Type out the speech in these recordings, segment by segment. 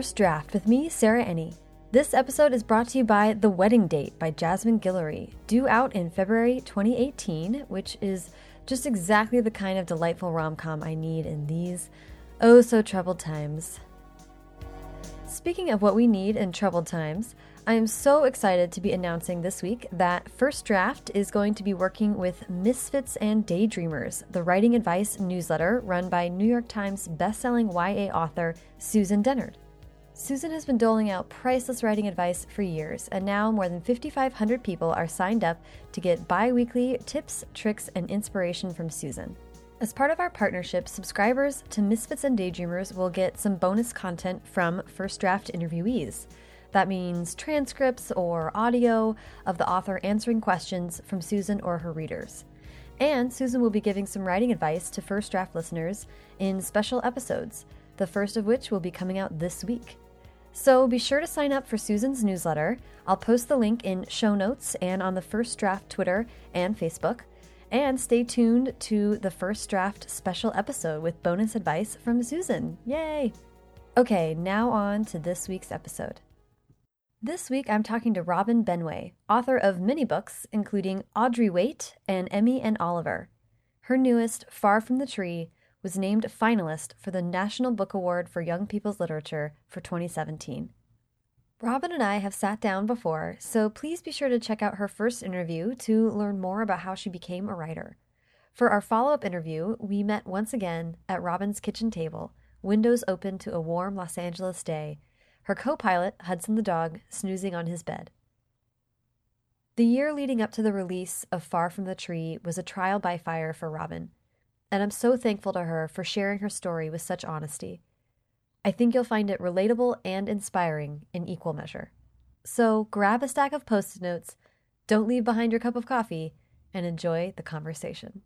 First Draft with me, Sarah Enni. This episode is brought to you by The Wedding Date by Jasmine Guillory, due out in February 2018, which is just exactly the kind of delightful rom com I need in these oh so troubled times. Speaking of what we need in troubled times, I am so excited to be announcing this week that First Draft is going to be working with Misfits and Daydreamers, the writing advice newsletter run by New York Times bestselling YA author Susan Dennard. Susan has been doling out priceless writing advice for years, and now more than 5,500 people are signed up to get bi weekly tips, tricks, and inspiration from Susan. As part of our partnership, subscribers to Misfits and Daydreamers will get some bonus content from First Draft interviewees. That means transcripts or audio of the author answering questions from Susan or her readers. And Susan will be giving some writing advice to First Draft listeners in special episodes, the first of which will be coming out this week. So be sure to sign up for Susan's newsletter. I'll post the link in show notes and on the First Draft Twitter and Facebook. And stay tuned to the First Draft special episode with bonus advice from Susan. Yay! Okay, now on to this week's episode. This week I'm talking to Robin Benway, author of many books, including Audrey Wait and Emmy and Oliver. Her newest, Far from the Tree, was named finalist for the National Book Award for Young People's Literature for 2017. Robin and I have sat down before, so please be sure to check out her first interview to learn more about how she became a writer. For our follow up interview, we met once again at Robin's kitchen table, windows open to a warm Los Angeles day, her co pilot, Hudson the dog, snoozing on his bed. The year leading up to the release of Far from the Tree was a trial by fire for Robin and I'm so thankful to her for sharing her story with such honesty. I think you'll find it relatable and inspiring in equal measure. So grab a stack of post it notes, don't leave behind your cup of coffee, and enjoy the conversation.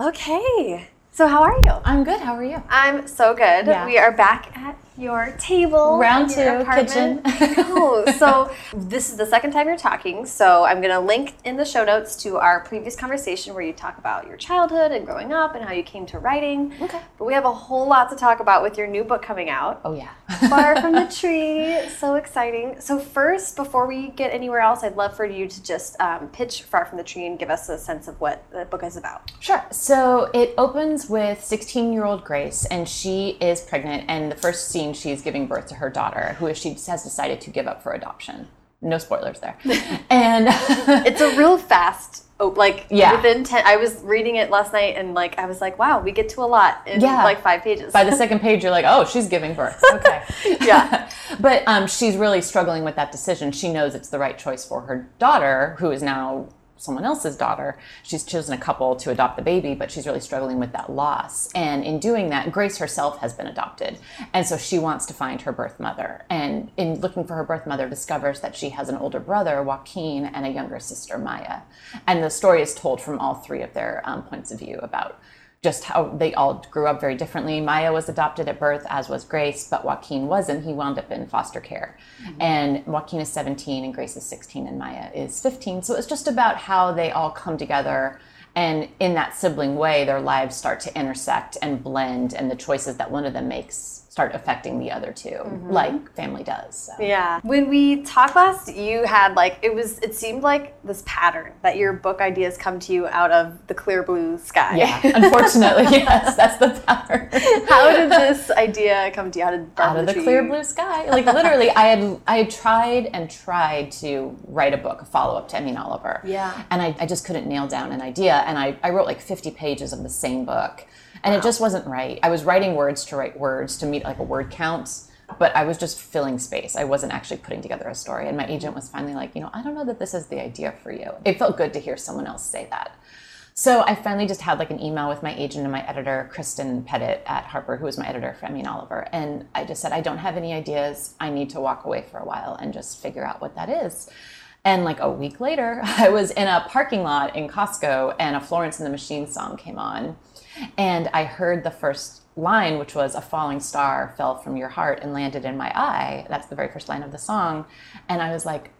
Okay, so how are you? I'm good. How are you? I'm so good. Yeah. We are back at your table. Round two, kitchen. so this is the second time you're talking. So I'm going to link in the show notes to our previous conversation where you talk about your childhood and growing up and how you came to writing. Okay. But we have a whole lot to talk about with your new book coming out. Oh, yeah. Far from the Tree. So exciting. So, first, before we get anywhere else, I'd love for you to just um, pitch Far from the Tree and give us a sense of what the book is about. Sure. So, it opens with 16 year old Grace, and she is pregnant, and the first scene she's giving birth to her daughter, who she has decided to give up for adoption. No spoilers there. and it's a real fast Oh, like yeah. within 10 i was reading it last night and like i was like wow we get to a lot in yeah. like five pages by the second page you're like oh she's giving birth okay yeah but um, she's really struggling with that decision she knows it's the right choice for her daughter who is now someone else's daughter. She's chosen a couple to adopt the baby, but she's really struggling with that loss. And in doing that, Grace herself has been adopted. And so she wants to find her birth mother. And in looking for her birth mother, discovers that she has an older brother, Joaquin, and a younger sister, Maya. And the story is told from all three of their um, points of view about just how they all grew up very differently. Maya was adopted at birth, as was Grace, but Joaquin wasn't. He wound up in foster care. Mm-hmm. And Joaquin is 17, and Grace is 16, and Maya is 15. So it's just about how they all come together. And in that sibling way, their lives start to intersect and blend, and the choices that one of them makes start affecting the other 2 mm-hmm. like family does. So. Yeah. When we talked last, you had like it was it seemed like this pattern that your book ideas come to you out of the clear blue sky. Yeah. Unfortunately, yes, that's the pattern. How did this idea come to you? How did out of the clear blue sky? Like literally, I had I had tried and tried to write a book, a follow up to Emmy and Oliver. Yeah. And I, I just couldn't nail down an idea, and I I wrote like 50 pages of the same book and wow. it just wasn't right. I was writing words to write words to meet like a word count, but I was just filling space. I wasn't actually putting together a story. And my agent was finally like, you know, I don't know that this is the idea for you. It felt good to hear someone else say that. So I finally just had like an email with my agent and my editor, Kristen Pettit at Harper, who was my editor for Emmy and Oliver. And I just said, I don't have any ideas. I need to walk away for a while and just figure out what that is. And like a week later, I was in a parking lot in Costco and a Florence and the Machine song came on. And I heard the first line, which was a falling star fell from your heart and landed in my eye. That's the very first line of the song. And I was like,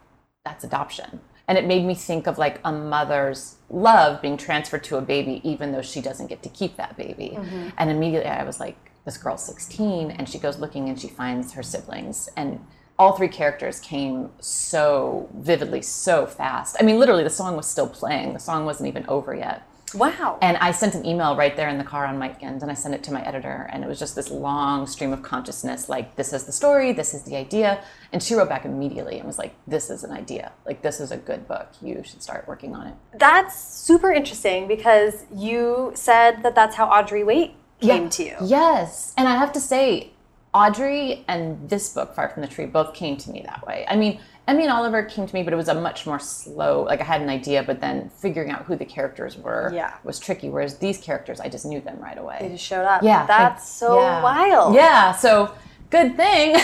that's adoption. And it made me think of like a mother's love being transferred to a baby, even though she doesn't get to keep that baby. Mm-hmm. And immediately I was like, this girl's 16 and she goes looking and she finds her siblings and all three characters came so vividly so fast i mean literally the song was still playing the song wasn't even over yet Wow. and I sent an email right there in the car on my end, and I sent it to my editor, and it was just this long stream of consciousness like, this is the story, this is the idea. And she wrote back immediately and was like, this is an idea. Like, this is a good book. You should start working on it. That's super interesting because you said that that's how Audrey Wait came to you. Yes. And I have to say, Audrey and this book, Far from the Tree, both came to me that way. I mean, Emmy and Oliver came to me, but it was a much more slow. Like I had an idea, but then figuring out who the characters were Yeah. was tricky. Whereas these characters, I just knew them right away. They just showed up. Yeah, That's so yeah. wild. Yeah, so good thing.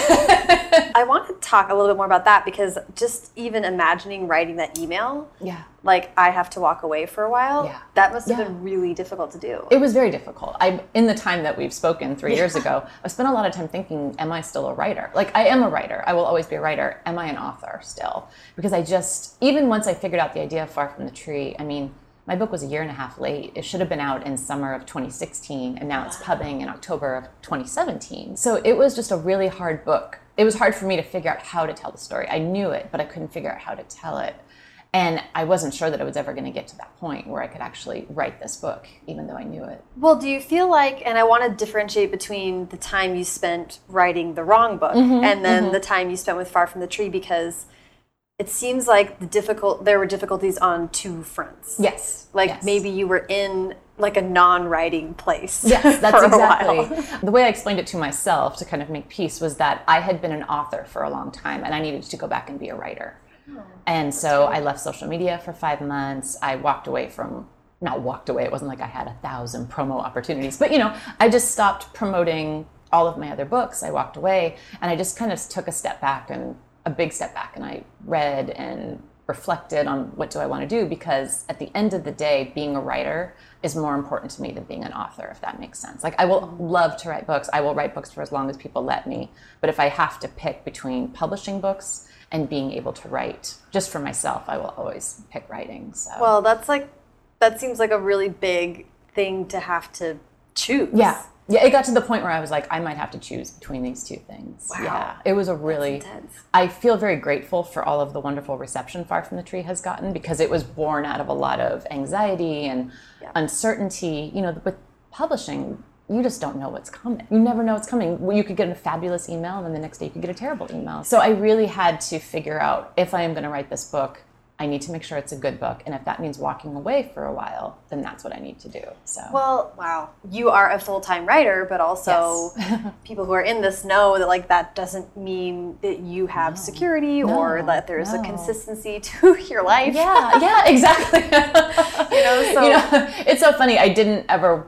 I want to talk a little bit more about that because just even imagining writing that email, yeah. like I have to walk away for a while, Yeah. that must have Yeah. been really difficult to do. It was very difficult. I in the time that we've spoken 3 years ago, I spent a lot of time thinking, am I still a writer? Like I am a writer. I will always be a writer. Am I an author still? Because I just even once I figured out the idea of Far from the Tree, I mean, my book was a year and a half late. It should have been out in summer of 2016, and now it's pubbing in October of 2017. So it was just a really hard book. It was hard for me to figure out how to tell the story. I knew it, but I couldn't figure out how to tell it. And I wasn't sure that I was ever going to get to that point where I could actually write this book, even though I knew it. Well, do you feel like, and I want to differentiate between the time you spent writing the wrong book Mm-hmm, and then the time you spent with Far from the Tree because it seems like the difficult there were difficulties on two fronts. Yes. Like yes. maybe you were in like a non-writing place. Yes, that's for a exactly. while. The way I explained it to myself to kind of make peace was that I had been an author for a long time and I needed to go back and be a writer. Oh, and so I left social media for five months. I walked away from, not walked away, it wasn't like I had a thousand promo opportunities, but you know, I just stopped promoting all of my other books. I walked away and I just kind of took a step back and a big step back and I read and reflected on what do I want to do because at the end of the day being a writer is more important to me than being an author if that makes sense. Like I will mm-hmm. love to write books. I will write books for as long as people let me, but if I have to pick between publishing books and being able to write just for myself, I will always pick writing. So Well, that's like that seems like a really big thing to have to choose. yeah. Yeah, it got to the point where I was like, I might have to choose between these two things. Wow. Yeah, it was a really. intense. I feel very grateful for all of the wonderful reception Far From the Tree has gotten because it was born out of a lot of anxiety and uncertainty. You know, with publishing, you just don't know what's coming. You never know what's coming. You could get a fabulous email, and then the next day you could get a terrible email. So I really had to figure out if I am going to write this book, I need to make sure it's a good book, and if that means walking away for a while, then that's what I need to do. So Well, wow. You are a full-time writer, but also people who are in this know that like that doesn't mean that you have security or that there's a consistency to your life. yeah, yeah, exactly. you know, so- it's so funny. I didn't ever.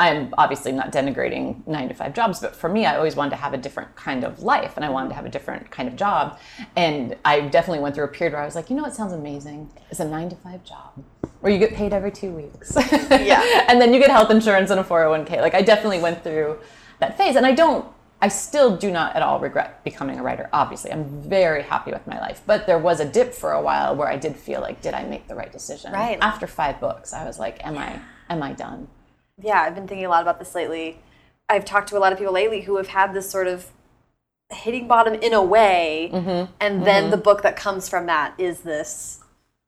I'm obviously not denigrating nine to five jobs, but for me, I always wanted to have a different kind of life, and I wanted to have a different kind of job. And I definitely went through a period where I was like, you know, what sounds amazing It's a nine to five job where you get paid every two weeks. Yeah. and then you get health insurance and a 401k. Like I definitely went through that phase, and I don't. I still do not at all regret becoming a writer. Obviously, I'm very happy with my life. But there was a dip for a while where I did feel like, did I make the right decision? Right. After five books, I was like, am I am I done? Yeah, I've been thinking a lot about this lately. I've talked to a lot of people lately who have had this sort of hitting bottom in a way, Mm-hmm. and then the book that comes from that is this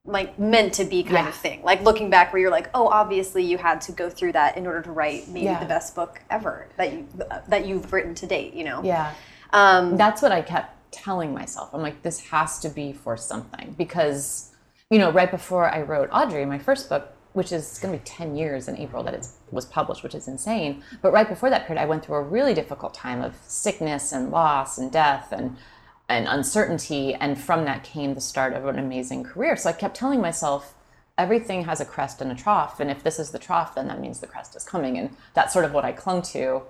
like meant to be kind Yeah. of thing. Like looking back, where you're like, oh, obviously you had to go through that in order to write maybe Yeah. the best book ever that you that you've written to date. You know? Yeah. Um, That's what I kept telling myself. I'm like, this has to be for something because, you know, right before I wrote Audrey, my first book, which is going to be 10 years in April that it was published, which is insane. But right before that period, I went through a really difficult time of sickness and loss and death and and uncertainty. And from that came the start of an amazing career. So I kept telling myself, everything has a crest and a trough. And if this is the trough, then that means the crest is coming. And that's sort of what I clung to.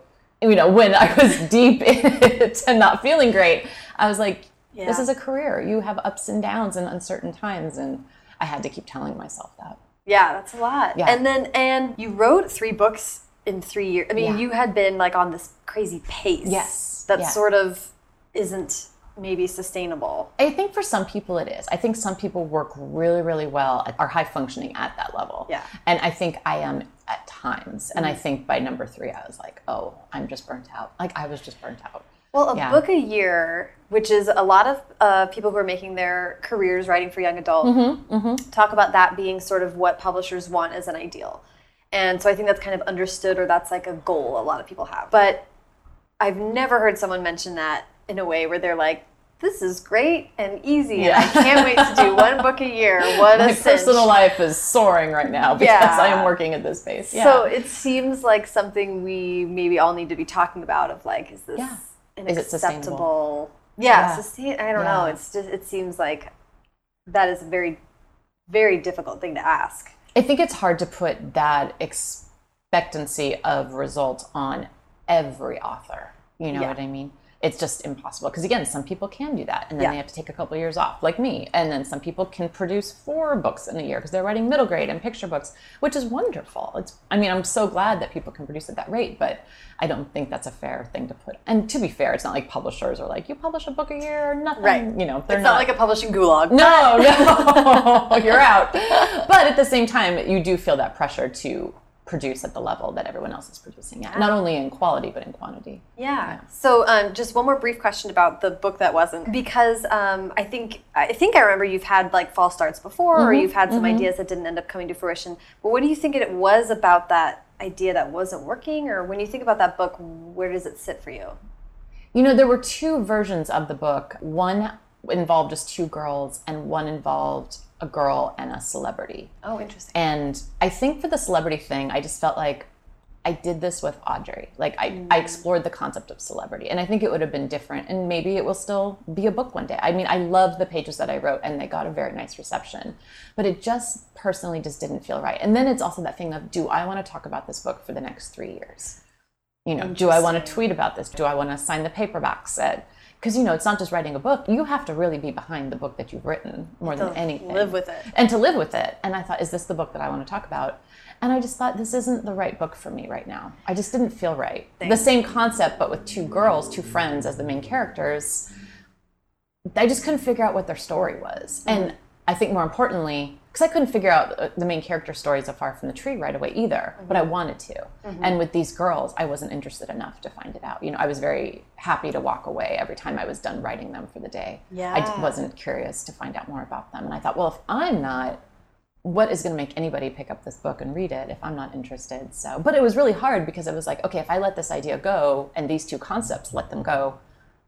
You know, when I was deep in it and not feeling great, I was like, this is a career. You have ups and downs and uncertain times. And I had to keep telling myself that. Yeah, that's a lot. Yeah. And then and you wrote three books in three years. I mean, Yeah. you had been like on this crazy pace. Yes. That Yeah. sort of isn't maybe sustainable. I think for some people it is. I think some people work really, really well, at, are high functioning at that level. Yeah. And I think I am at times. And I mm. think by number three, I was like, oh, I'm just burnt out. Like I was just burnt out. Well, a Yeah. book a year, which is a lot of uh, people who are making their careers writing for young adult, Mm-hmm, talk about that being sort of what publishers want as an ideal. And so I think that's kind of understood, or that's like a goal a lot of people have. But I've never heard someone mention that in a way where they're like, this is great and easy, and I can't wait to do one book a year. What a My cinch. personal life is soaring right now because Yeah. I am working at this pace. Yeah. So it seems like something we maybe all need to be talking about of like, is this Yeah. An Is acceptable? Yeah, Yeah. sustain- I don't know. It's just it seems like that is a very, very difficult thing to ask. I think it's hard to put that expectancy of result on every author. You know Yeah. what I mean? It's just impossible because again, some people can do that, and then Yeah. they have to take a couple years off, like me. And then some people can produce four books in a year because they're writing middle grade and picture books, which is wonderful. It's, I mean, I'm so glad that people can produce at that rate, but I don't think that's a fair thing to put. And to be fair, it's not like publishers are like, you publish a book a year or nothing. Right. You know, they're It's not, like a publishing gulag. no, no, you're out. But at the same time, you do feel that pressure to produce at the level that everyone else is producing at, not only in quality but in quantity. Yeah. So, um, just one more brief question about the book that wasn't, because um, I think I think I remember you've had like false starts before, or you've had some ideas that didn't end up coming to fruition. But what do you think it was about that idea that wasn't working, or when you think about that book, where does it sit for you? You know, there were two versions of the book. One involved just two girls, and one involved a girl and a celebrity. Oh, interesting. And I think for the celebrity thing, I just felt like I did this with Audrey. Like I, I mm. explored the concept of celebrity. And I think it would have been different. And maybe it will still be a book one day. I mean, I love the pages that I wrote and they got a very nice reception. But it just personally just didn't feel right. And then it's also that thing of do I want to talk about this book for the next three years? You know, do I want to tweet about this? Do I want to sign the paperbacks at because you know it's not just writing a book you have to really be behind the book that you've written more than anything live with it. and to live with it. And I thought, is this the book that I want to talk about? And I just thought, this isn't the right book for me right now. I just didn't feel right. The same concept, but with two girls, two friends as the main characters. I just couldn't figure out what their story was. Mm-hmm. And I think more importantly, because I couldn't figure out uh, the main character stories of Far from the Tree right away either, but I wanted to. And with these girls, I wasn't interested enough to find it out. You know, I was very happy to walk away every time I was done writing them for the day. Yeah. I wasn't curious to find out more about them. And I thought, well, if I'm not, what is going to make anybody pick up this book and read it if I'm not interested? So, but it was really hard because it was like, okay, if I let this idea go and these two concepts let them go,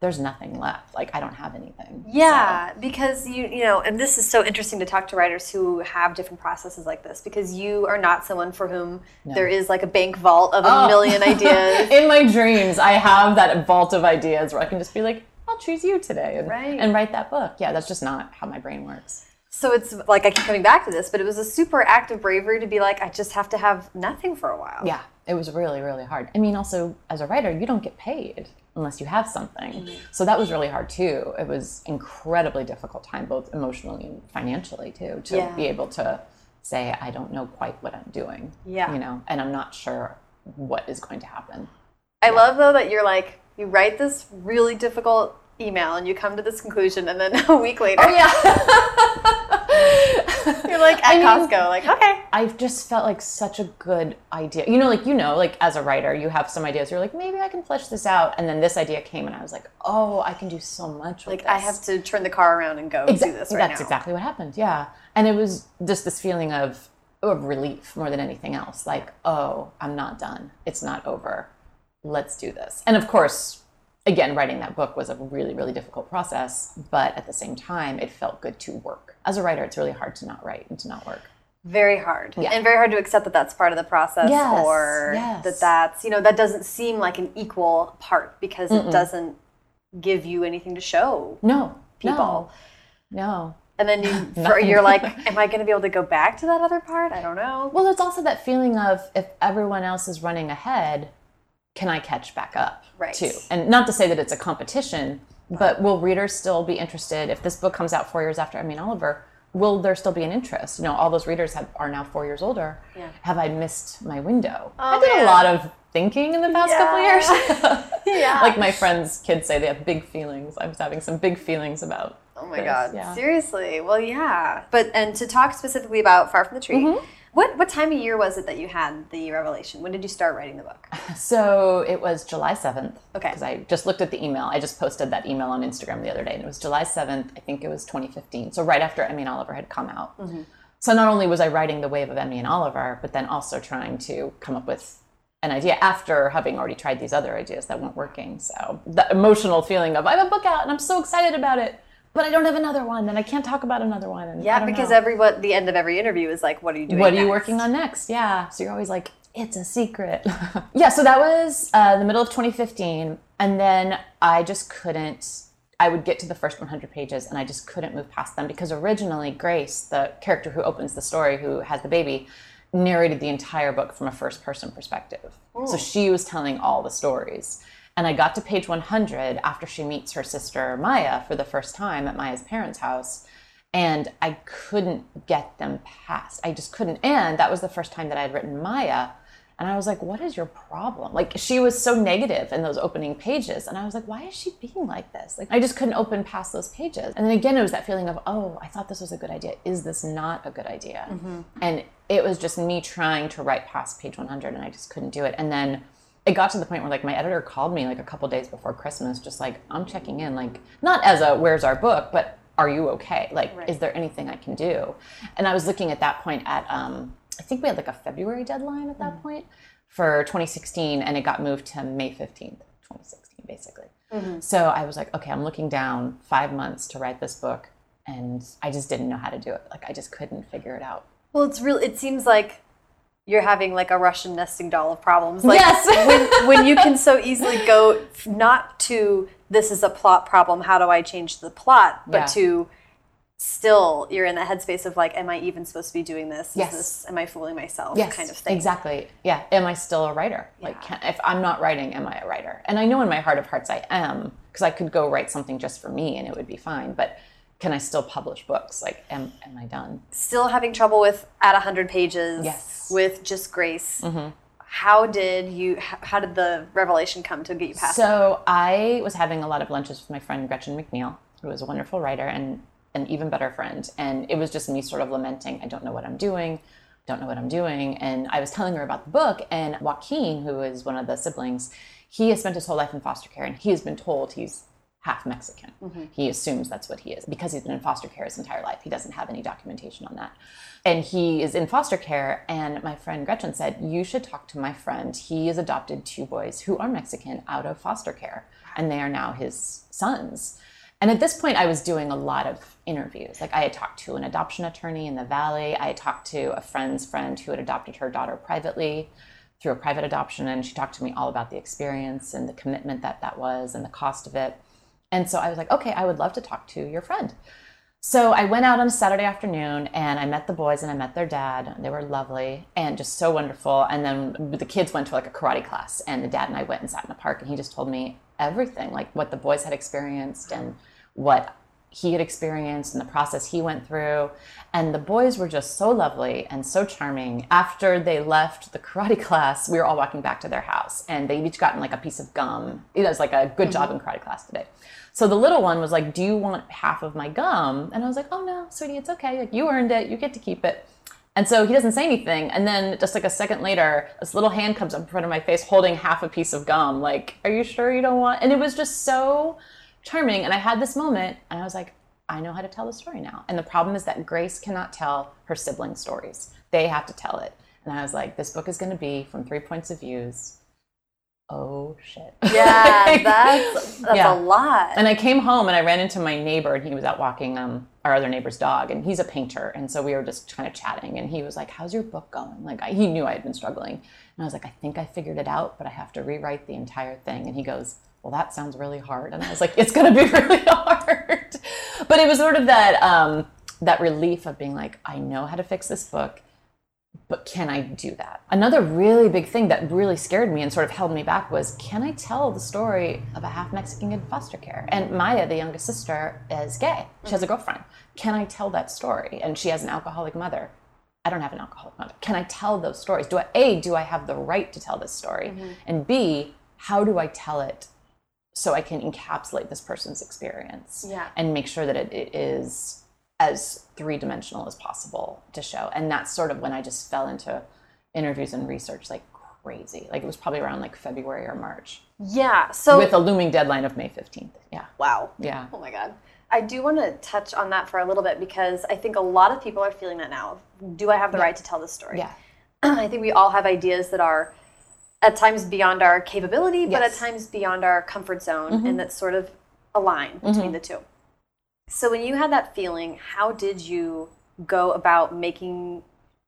there's nothing left. Like I don't have anything. Yeah, because you you know, and this is so interesting to talk to writers who have different processes like this because you are not someone for whom there is like a bank vault of a Oh. million ideas. In my dreams, I have that vault of ideas where I can just be like, I'll choose you today and, Right. and write that book. Yeah, that's just not how my brain works. So it's like I keep coming back to this, but it was a super act of bravery to be like, I just have to have nothing for a while. Yeah, it was really, really hard. I mean, also as a writer, you don't get paid unless you have something. Mm-hmm. So that was really hard too. It was incredibly difficult time, both emotionally and financially too, to Yeah. be able to say, I don't know quite what I'm doing. Yeah. You know, and I'm not sure what is going to happen. I love though that you're like, you write this really difficult email and you come to this conclusion, and then a week later, Oh yeah you're like at I mean- Costco, like, okay. I've just felt like such a good idea. You know, like you know, like as a writer, you have some ideas. You're like, maybe I can flesh this out, and then this idea came, and I was like, oh, I can do so much. With Like I have to turn the car around and go do this right That's now. exactly what happened. Yeah, and it was just this feeling of of relief more than anything else. Like, oh, I'm not done. It's not over. Let's do this. And of course, again, writing that book was a really, really difficult process. But at the same time, it felt good to work. As a writer, it's really hard to not write and to not work. Very hard. Yeah. And very hard to accept that that's part of the process Yes, or yes. that that's, you know, that doesn't seem like an equal part because it doesn't give you anything to show No, people. No, no. And then you, for, you're like, am I going to be able to go back to that other part? I don't know. Well, it's also that feeling of if everyone else is running ahead, can I catch back up? Right. Too. And not to say that it's a competition, but will readers still be interested if this book comes out four years after Emmy and Oliver? Will there still be an interest? You know, all those readers have, are now four years older. Yeah. Have I missed my window? Oh, I did man. a lot of thinking in the past couple Yeah. years. Yeah. like my friends' kids say, they have big feelings. I was having some big feelings about. Oh my this, god. Yeah. Seriously. Well, yeah. But and to talk specifically about Far from the Tree, Mm-hmm. What what time of year was it that you had the revelation? When did you start writing the book? So it was July 7th. Okay. Because I just looked at the email. I just posted that email on Instagram the other day, and it was July 7th. I think it was 2015. So right after Emmy and Oliver had come out. Mm-hmm. So not only was I writing The Wave of Emmy and Oliver, but then also trying to come up with an idea after having already tried these other ideas that weren't working. So the emotional feeling of I have a book out and I'm so excited about it, but I don't have another one and I can't talk about another one. And Yeah, because know. everyone the end of every interview is like, "What are you doing? what are you next? working on next? Yeah. So you're always like, it's a secret. yeah. So that was uh, the middle of 2015. And then I just couldn't, I would get to the first 100 pages and I just couldn't move past them because originally Grace, the character who opens the story, who has the baby, narrated the entire book from a first person perspective. So she was telling all the stories. And I got to page 100 after she meets her sister Maya for the first time at Maya's parents' house and I couldn't get them past. I just couldn't. And that was the first time that I had written Maya. And I was like, what is your problem? Like, she was so negative in those opening pages. And I was like, why is she being like this? Like, I just couldn't open past those pages. And then again, it was that feeling of, oh, I thought this was a good idea. Is this not a good idea? Mm-hmm. And it was just me trying to write past page 100, and I just couldn't do it. And then it got to the point where like my editor called me like a couple days before Christmas, just like I'm checking in, like not as a where's our book, but are you okay? Like, is there anything I can do? And I was looking at that point at um, I think we had like a February deadline at that point for 2016, and it got moved to May 15th, 2016, basically. So I was like, okay, I'm looking down five months to write this book, and I just didn't know how to do it. Like, I just couldn't figure it out. Well, it's real. It seems like you're having like a Russian nesting doll of problems. Like, Yes. when, when you can so easily go not to this is a plot problem. How do I change the plot? But Yeah. to still, you're in the headspace of like, am I even supposed to be doing this? Is Yes. this am I fooling myself? yes, kind of thing. Exactly. Yeah. Am I still a writer? Like, can, if I'm not writing, am I a writer? And I know in my heart of hearts I am, because I could go write something just for me and it would be fine. But can I still publish books? Like, am am I done? Still having trouble with at hundred pages. Yes. With just Grace. Mm-hmm. How did you? How did the revelation come to get you past? So I was having a lot of lunches with my friend Gretchen McNeil, who is a wonderful writer and an even better friend. And it was just me sort of lamenting, I don't know what I'm doing, don't know what I'm doing. And I was telling her about the book, and Joaquin, who is one of the siblings, he has spent his whole life in foster care, and he has been told he's half Mexican. Mm-hmm. He assumes that's what he is because he's been in foster care his entire life. He doesn't have any documentation on that. And he is in foster care. And my friend Gretchen said, You should talk to my friend. He has adopted two boys who are Mexican out of foster care, and they are now his sons. And at this point, I was doing a lot of interviews. Like, I had talked to an adoption attorney in the Valley, I had talked to a friend's friend who had adopted her daughter privately through a private adoption and she talked to me all about the experience and the commitment that that was and the cost of it and so i was like okay i would love to talk to your friend so i went out on a saturday afternoon and i met the boys and i met their dad they were lovely and just so wonderful and then the kids went to like a karate class and the dad and i went and sat in the park and he just told me everything like what the boys had experienced and what he had experienced and the process he went through. And the boys were just so lovely and so charming. After they left the karate class, we were all walking back to their house and they each gotten like a piece of gum. It was like a good mm-hmm. job in karate class today. So the little one was like, Do you want half of my gum? And I was like, Oh no, sweetie, it's okay. Like you earned it, you get to keep it. And so he doesn't say anything. And then just like a second later, this little hand comes up in front of my face holding half a piece of gum. Like, are you sure you don't want? And it was just so charming. And I had this moment and I was like, I know how to tell the story now. And the problem is that Grace cannot tell her sibling stories. They have to tell it. And I was like, this book is going to be from three points of views. Oh shit. Yeah, that's that's yeah. a lot. And I came home and I ran into my neighbor and he was out walking um, our other neighbor's dog and he's a painter. And so we were just kind of chatting and he was like, how's your book going? Like I, he knew I had been struggling. And I was like, I think I figured it out, but I have to rewrite the entire thing. And he goes, well, that sounds really hard. And I was like, it's going to be really hard. But it was sort of that, um, that relief of being like, I know how to fix this book but can I do that? Another really big thing that really scared me and sort of held me back was can I tell the story of a half Mexican in foster care? And Maya, the youngest sister, is gay. She has a girlfriend. Can I tell that story? And she has an alcoholic mother. I don't have an alcoholic mother. Can I tell those stories? Do I A, do I have the right to tell this story? Mm-hmm. And B, how do I tell it so I can encapsulate this person's experience Yeah. and make sure that it, it is as three dimensional as possible to show. And that's sort of when I just fell into interviews and research like crazy. Like it was probably around like February or March Yeah. So with a looming deadline of May 15th. Yeah. wow. Yeah. Oh my god. I do want to touch on that for a little bit because I think a lot of people are feeling that now. Do I have the right to tell this story? Yeah. I think we all have ideas that are at times beyond our capability, but at times beyond our comfort zone, mm-hmm. and that sort of align between mm-hmm. the two. So when you had that feeling, how did you go about making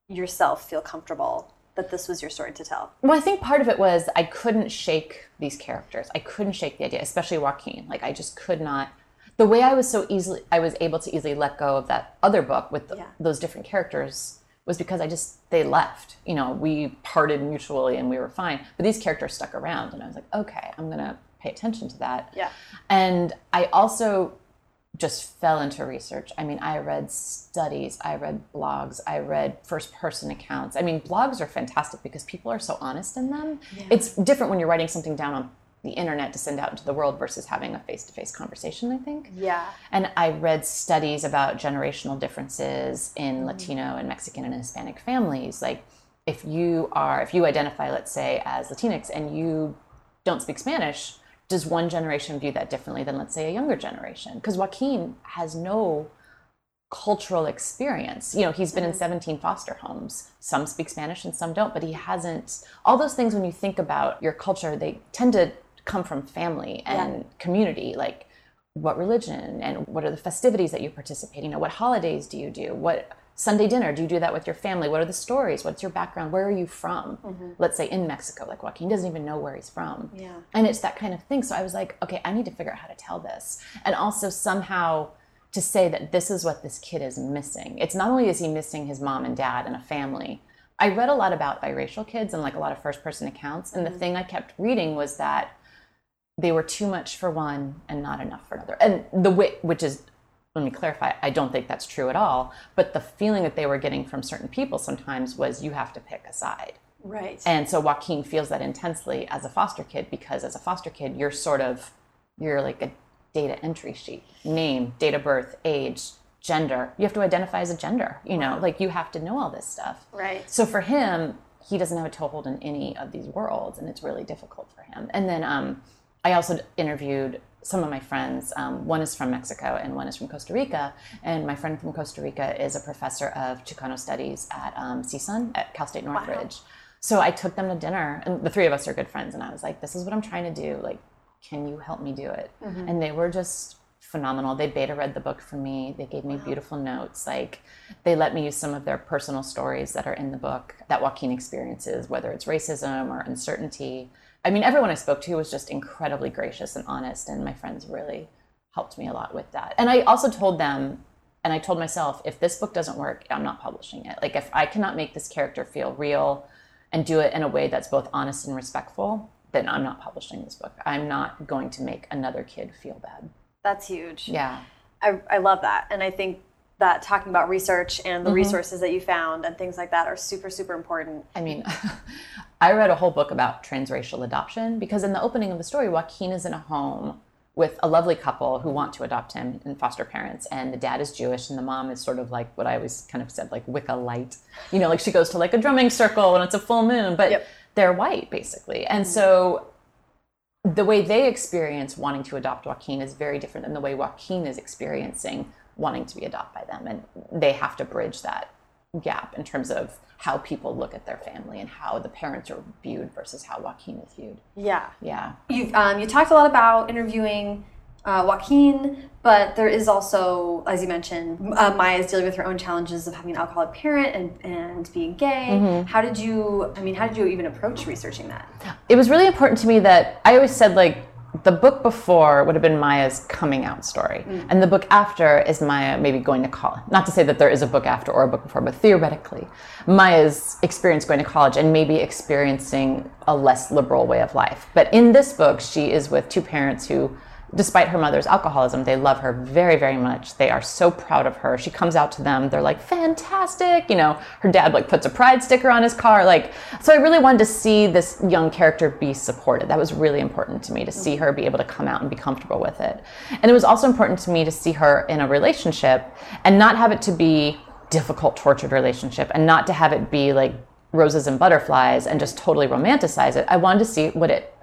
yourself feel comfortable that this was your story to tell? Well, I think part of it was I couldn't shake these characters. I couldn't shake the idea, especially Joaquin. Like I just could not. The way I was so easily, I was able to easily let go of that other book with the, Yeah. those different characters was because I just they left. You know, we parted mutually and we were fine. But these characters stuck around, and I was like, okay, I'm gonna pay attention to that. Yeah. And I also just fell into research. I mean, I read studies, I read blogs, I read first person accounts. I mean, blogs are fantastic because people are so honest in them. It's different when you're writing something down on the internet to send out into the world versus having a face to face conversation, I think. Yeah. And I read studies about generational differences in mm-hmm. Latino and Mexican and Hispanic families. Like, if you are, if you identify, let's say, as Latinx and you don't speak Spanish, does one generation view that differently than, let's say, a younger generation? Because Joaquin has no cultural experience. You know, he's been in mm-hmm. 17 foster homes. Some speak Spanish and some don't, but he hasn't. All those things, when you think about your culture, they tend to come from family and community. Like, what religion and what are the festivities that you participate in? You know, what holidays do you do? What Sunday dinner do you do that with your family? What are the stories? What's your background? Where are you from? Mm-hmm. Let's say in Mexico, like Joaquin doesn't even know where he's from. Yeah. And it's that kind of thing. So I was like, okay, I need to figure out how to tell this. And also somehow to say that this is what this kid is missing. It's not only is he missing his mom and dad and a family. I read a lot about biracial kids and like a lot of first person accounts. And the mm-hmm. thing I kept reading was that they were too much for one and not enough for another. And the way, which is, let me clarify, I don't think that's true at all. But the feeling that they were getting from certain people sometimes was you have to pick a side. Right. And so Joaquin feels that intensely as a foster kid because as a foster kid, you're sort of, you're like a data entry sheet name, date of birth, age, gender. You have to identify as a gender, you know, like you have to know all this stuff. Right. So for him, he doesn't have a toehold in any of these worlds, and it's really difficult for him. And then um, I also interviewed some of my friends. Um, one is from Mexico, and one is from Costa Rica. And my friend from Costa Rica is a professor of Chicano studies at um, CSUN at Cal State Northridge. So I took them to dinner, and the three of us are good friends. And I was like, "This is what I'm trying to do. Like, can you help me do it?" And they were just phenomenal. They beta read the book for me. They gave me beautiful notes. Like they let me use some of their personal stories that are in the book that Joaquin experiences, whether it's racism or uncertainty. I mean, everyone I spoke to was just incredibly gracious and honest, and my friends really helped me a lot with that. And I also told them, and I told myself, if this book doesn't work, I'm not publishing it. Like if I cannot make this character feel real and do it in a way that's both honest and respectful, then I'm not publishing this book. I'm not going to make another kid feel bad. That's huge. Yeah. I, I love that. And I think that talking about research and Mm-hmm. the resources that you found and things like that are super, super important. I mean, I read a whole book about transracial adoption because in the opening of the story, Joaquin is in a home with a lovely couple who want to adopt him and foster parents. And the dad is Jewish and the mom is sort of like what I always kind of said, like Wicca light. You know, like she goes to like a drumming circle when it's a full moon, but Yep. they're white basically. And so the way they experience wanting to adopt Joaquin is very different than the way Joaquin is experiencing wanting to be adopted by them. And they have to bridge that gap in terms of how people look at their family and how the parents are viewed versus how Joaquin is viewed. Yeah. Yeah. You've um, you talked a lot about interviewing uh, Joaquin, but there is also, as you mentioned, uh, Maya is dealing with her own challenges of having an alcoholic parent and, and being gay. Mm-hmm. How did you? I mean, how did you even approach researching that? It was really important to me that I always said, like, the book before would have been Maya's coming out story. Mm. And the book after is Maya maybe going to college. Not to say that there is a book after or a book before, but theoretically, Maya's experience going to college and maybe experiencing a less liberal way of life. But in this book, she is with two parents who despite her mother's alcoholism, they love her very, very much. They are so proud of her. She comes out to them. They're like, fantastic. You know, her dad like puts a pride sticker on his car. Like, so I really wanted to see this young character be supported. That was really important to me to see her be able to come out and be comfortable with it. And it was also important to me to see her in a relationship and not have it to be difficult, tortured relationship and not to have it be like roses and butterflies and just totally romanticize it. I wanted to see what it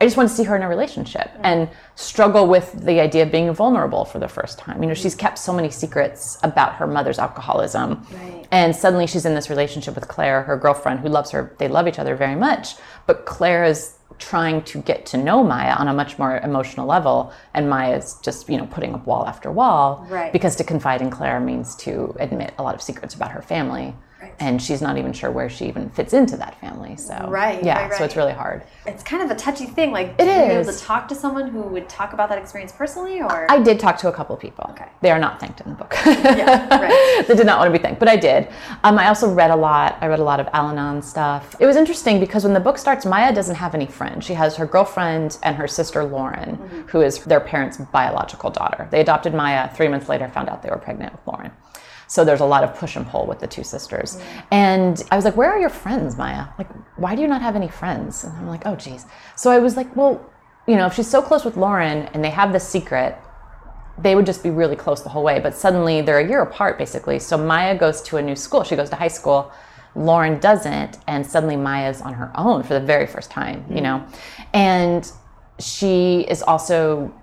I just want to see her in a relationship and struggle with the idea of being vulnerable for the first time. You know, she's kept so many secrets about her mother's alcoholism. Right. And suddenly she's in this relationship with Claire, her girlfriend, who loves her. They love each other very much. But Claire is trying to get to know Maya on a much more emotional level. And Maya is just, you know, putting up wall after wall. Right. Because to confide in Claire means to admit a lot of secrets about her family. Right. And she's not even sure where she even fits into that family. So right, yeah, right, right. so it's really hard. It's kind of a touchy thing. Like it is. able to talk to someone who would talk about that experience personally, or I did talk to a couple of people. Okay. They are not thanked in the book. yeah, right. they did not want to be thanked, but I did. Um, I also read a lot. I read a lot of Al-Anon stuff. It was interesting because when the book starts, Maya doesn't have any friends. She has her girlfriend and her sister Lauren, mm-hmm. who is their parents' biological daughter. They adopted Maya. Three months later, found out they were pregnant with Lauren. So there's a lot of push and pull with the two sisters. Mm. And I was like, where are your friends, Maya? Like, why do you not have any friends? And I'm like, oh, geez. So I was like, well, you know, if she's so close with Lauren and they have this secret, they would just be really close the whole way. But suddenly they're a year apart, basically. So Maya goes to a new school. She goes to high school. Lauren doesn't. And suddenly Maya's on her own for the very first time, you mm. know? And she is also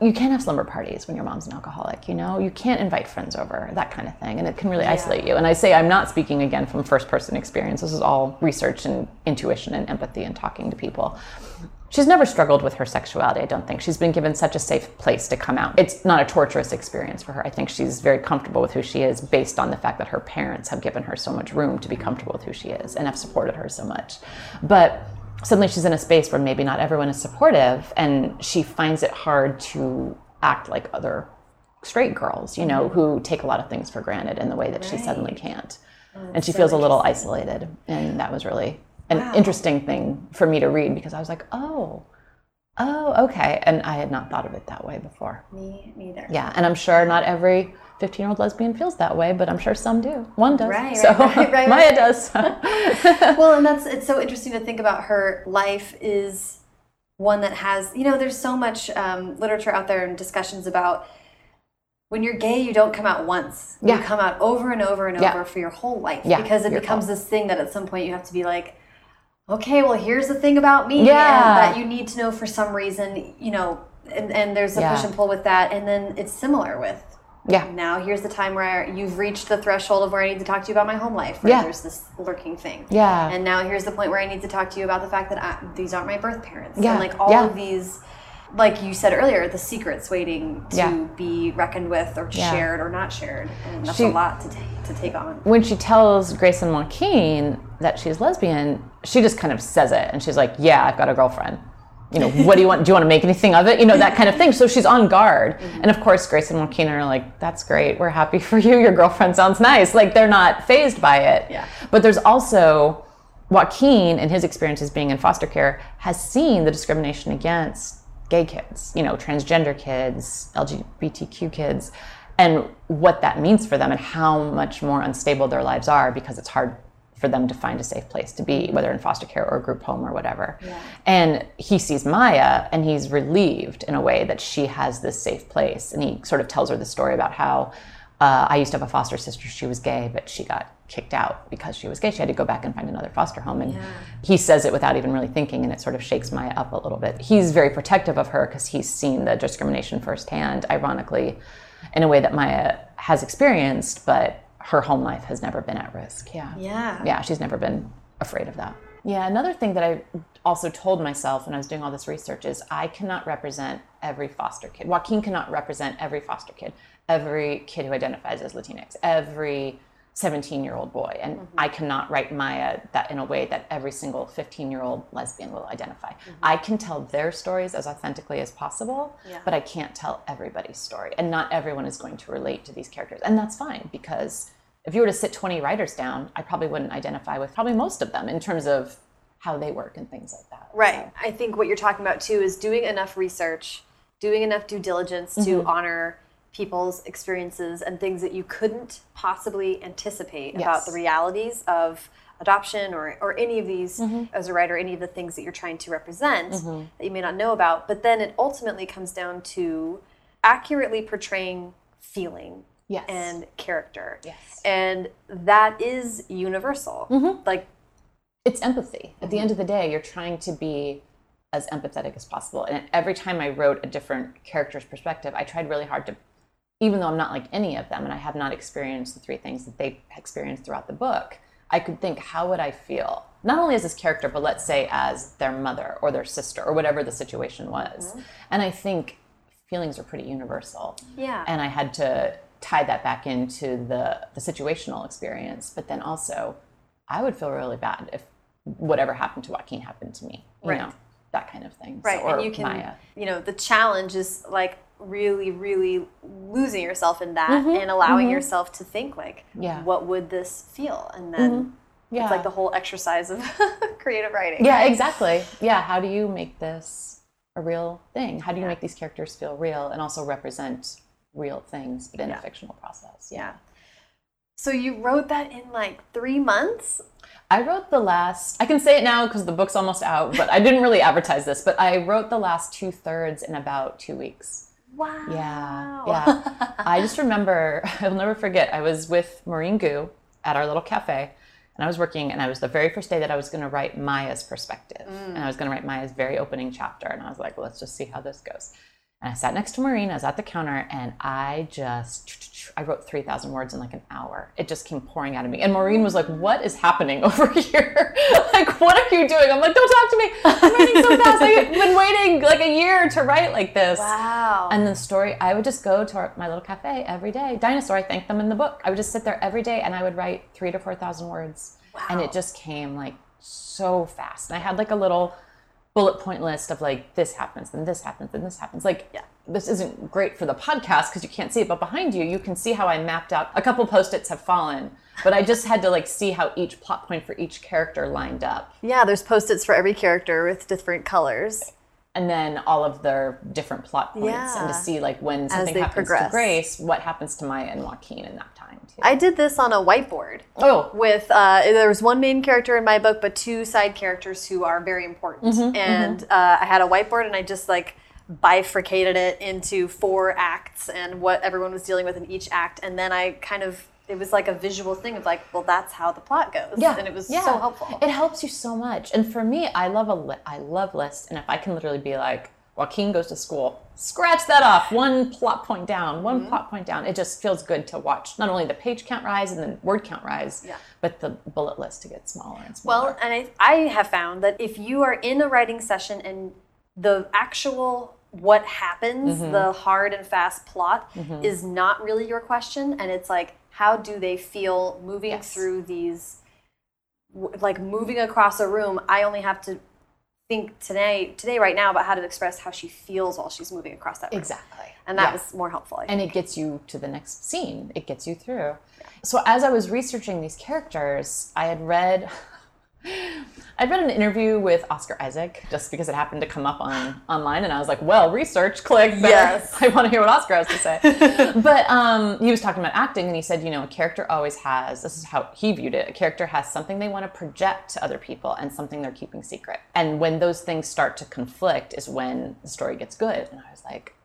you can't have slumber parties when your mom's an alcoholic you know? You can't invite friends over that kind of thing and it can really yeah. isolate you. And i say i'm not speaking again from first person experience. This is all research and intuition and empathy and talking to people. She's never struggled with her sexuality i don't think. She's been given such a safe place to come out. It's not a torturous experience for her. I think she's very comfortable with who she is based on the fact that her parents have given her so much room to be comfortable with who she is and have supported her so much. But suddenly she's in a space where maybe not everyone is supportive and she finds it hard to act like other straight girls, you know, mm-hmm. who take a lot of things for granted in the way that right. she suddenly can't. Oh, and she so feels a little isolated. And that was really an wow. interesting thing for me to read because I was like, oh, oh, okay. And I had not thought of it that way before. Me neither. Yeah. And I'm sure not every 15 year old lesbian feels that way, but I'm sure some do. One does. Right, so right, right, Maya does. well, and that's it's so interesting to think about her life is one that has, you know, there's so much um, literature out there and discussions about when you're gay, you don't come out once. Yeah. You come out over and over and yeah. over for your whole life yeah, because it becomes fault. this thing that at some point you have to be like, okay, well, here's the thing about me yeah. that you need to know for some reason, you know, and, and there's a push and pull with that. And then it's similar with yeah. Now here's the time where you've reached the threshold of where I need to talk to you about my home life. yeah. There's this lurking thing. Yeah. And now here's the point where I need to talk to you about the fact that I, these aren't my birth parents. Yeah. And like all yeah. of these, like you said earlier, the secrets waiting to yeah. be reckoned with or yeah. shared or not shared. And that's she, a lot to take to take on. When she tells Grace and Joaquin that she's lesbian, she just kind of says it and she's like, Yeah, I've got a girlfriend you know, what do you want? Do you want to make anything of it? You know, that kind of thing. So she's on guard. Mm-hmm. And of course, Grace and Joaquin are like, that's great. We're happy for you. Your girlfriend sounds nice. Like they're not phased by it. Yeah. But there's also Joaquin, in his experiences being in foster care, has seen the discrimination against gay kids, you know, transgender kids, LGBTQ kids, and what that means for them and how much more unstable their lives are because it's hard for them to find a safe place to be, whether in foster care or a group home or whatever. Yeah. And he sees Maya and he's relieved in a way that she has this safe place. And he sort of tells her the story about how uh, I used to have a foster sister, she was gay, but she got kicked out because she was gay. She had to go back and find another foster home. And yeah. he says it without even really thinking, and it sort of shakes Maya up a little bit. He's very protective of her because he's seen the discrimination firsthand, ironically, in a way that Maya has experienced, but her home life has never been at risk. Yeah. Yeah. Yeah, she's never been afraid of that. Yeah, another thing that I also told myself when I was doing all this research is I cannot represent every foster kid. Joaquin cannot represent every foster kid, every kid who identifies as Latinx, every 17 year old boy. And mm-hmm. I cannot write Maya that in a way that every single 15 year old lesbian will identify. Mm-hmm. I can tell their stories as authentically as possible, yeah. but I can't tell everybody's story. And not everyone is going to relate to these characters. And that's fine because if you were to sit 20 writers down, I probably wouldn't identify with probably most of them in terms of how they work and things like that. Right. So. I think what you're talking about too is doing enough research doing enough due diligence to mm-hmm. honor people's experiences and things that you couldn't possibly anticipate about the realities of adoption or, or any of these mm-hmm. as a writer any of the things that you're trying to represent mm-hmm. that you may not know about but then it ultimately comes down to accurately portraying feeling Yes. and character Yes. and that is universal mm-hmm. like it's empathy. At the end of the day, you're trying to be as empathetic as possible. And every time I wrote a different character's perspective, I tried really hard to, even though I'm not like any of them and I have not experienced the three things that they experienced throughout the book, I could think, how would I feel? Not only as this character, but let's say as their mother or their sister or whatever the situation was. Mm-hmm. And I think feelings are pretty universal. Yeah. And I had to tie that back into the, the situational experience. But then also, I would feel really bad if whatever happened to Joaquin happened to me. You Right. know, that kind of thing. right So- or and you can Maya. you know the challenge is like really really losing yourself in that and allowing yourself to think like Mm-hmm. Yeah. Mm-hmm. what would this feel and then Yeah. it's like the whole exercise of creative writing Yeah, exactly. Yeah, how do you make this a real thing? How do you make these characters feel real and also represent real things, but in a fictional process? Yeah. so you wrote that in like three months I wrote the last, I can say it now because the book's almost out, but I didn't really advertise this, but I wrote the last two thirds in about two weeks. wow Yeah, yeah. I just remember, I'll never forget, I was with Maurene Goo at our little cafe, and I was working, and I was the very first day that I was going to write Maya's perspective. Mm. And I was going to write Maya's very opening chapter. And I was like, well, let's just see how this goes. And I sat next to Maurene, I was at the counter, and I just, I wrote 3,000 words in like an hour. It just came pouring out of me. And Maurene was like, what is happening over here? like, what are you doing? I'm like, don't talk to me. I'm writing so fast. I've been waiting like a year to write like this. wow And the story, I would just go to our, my little cafe every day. Dinosaur, I thank them in the book. I would just sit there every day and I would write three to 4,000 words. Wow. And it just came like so fast. And I had like a little bullet point list of like, this happens, and this happens, and this happens. Like, Yeah. this isn't great for the podcast because you can't see it, but behind you, you can see how I mapped out. A couple post its have fallen, but I just had to like see how each plot point for each character lined up. yeah there's post-its for every character with different colors and then all of their different plot points and to see like when something happens progress. to Grace, what happens to Maya and Joaquin in that time too. i did this on a whiteboard oh, with uh, there was one main character in my book but two side characters who are very important. Mm-hmm, and Uh, i had a whiteboard and i just like bifurcated it into four acts and what everyone was dealing with in each act. And then i kind of it was like a visual thing of like well that's how the plot goes. Yeah, and it was yeah. so helpful. It helps you so much. And for me, I love a li- I love lists, and if I can literally be like, Joaquin goes to school, scratch that off, one plot point down, one Mm-hmm. plot point down. It just feels good to watch not only the page count rise and the word count rise, Yeah. but the bullet list to get smaller and smaller. Well, and I, I have found that if you are in a writing session and the actual what happens, Mm-hmm. the hard and fast plot, is not really your question, and it's like, how do they feel moving Yes. through these, like moving across a room? I only have to think today, today, right now, about how to express how she feels while she's moving across that room. exactly. And that Yeah. was more helpful. And it gets you to the next scene it gets you through so as i was researching these characters i had read i'd read an interview with oscar isaac just because it happened to come up on online and i was like well research click better. Yes. i want to hear what oscar has to say but um, he was talking about acting and he said you know a character always has this is how he viewed it a character has something they want to project to other people and something they're keeping secret and when those things start to conflict is when the story gets good and i was like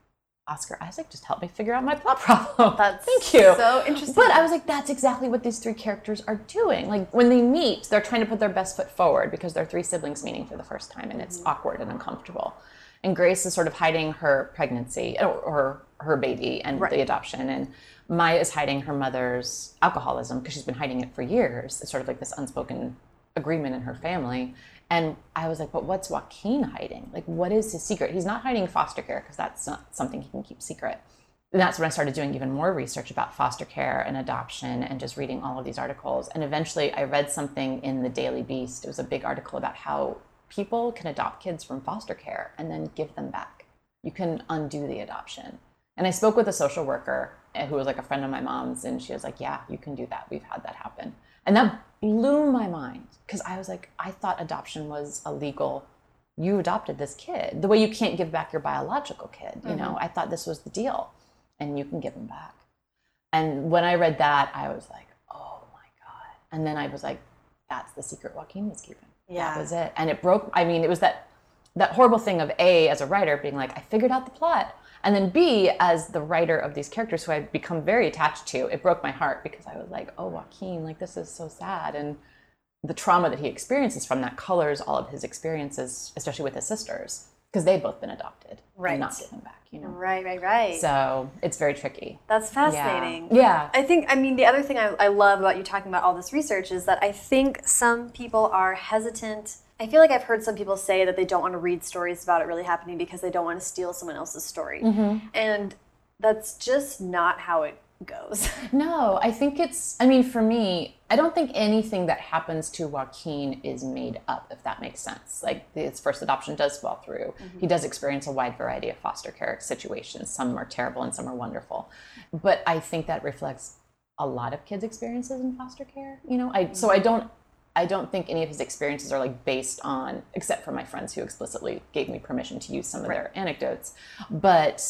Oscar Isaac just helped me figure out my plot problem. That's Thank you. so interesting. But I was like, that's exactly what these three characters are doing. Like when they meet, they're trying to put their best foot forward because they're three siblings meeting for the first time, and it's mm-hmm. awkward and uncomfortable. And Grace is sort of hiding her pregnancy uh, or, or her baby and the adoption, and Maya is hiding her mother's alcoholism because she's been hiding it for years. It's sort of like this unspoken agreement in her family. And I was like, but what's Joaquin hiding? Like, what is his secret? He's not hiding foster care because that's not something he can keep secret. And that's when I started doing even more research about foster care and adoption and just reading all of these articles. And eventually I read something in the Daily Beast. It was a big article about how people can adopt kids from foster care and then give them back. You can undo the adoption. And I spoke with a social worker eh, who was like a friend of my mom's, and she was like, Yeah, you can do that. We've had that happen. And that blew my mind because I was like, I thought adoption was a legal you adopted this kid the way you can't give back your biological kid you know? Mm-hmm. I thought this was the deal and you can give him back. And when i read that i was like oh my god. And then i was like that's the secret joaquin was keeping. Yeah. that was it. And it broke i mean it was that that horrible thing of a as a writer being like i figured out the plot and then b as the writer of these characters who i'd become very attached to it broke my heart because i was like oh joaquin like this is so sad and the trauma that he experiences from that colors all of his experiences especially with his sisters because they've both been adopted Right. and not given back you know Right, right, right. so it's very tricky That's fascinating. yeah I think, I mean, the other thing I, I love about you talking about all this research is that I think some people are hesitant. I feel like I've heard some people say that they don't want to read stories about it really happening because they don't want to steal someone else's story. Mm-hmm. And that's just not how it goes. No, I think it's, I mean, for me, I don't think anything that happens to Joaquin is made up, if that makes sense. Like, his first adoption does fall through. Mm-hmm. He does experience a wide variety of foster care situations. Some are terrible and some are wonderful. But I think that reflects a lot of kids' experiences in foster care. You know, I, so I mm-hmm. don't, I don't think any of his experiences are like based on, except for my friends who explicitly gave me permission to use some of their anecdotes. But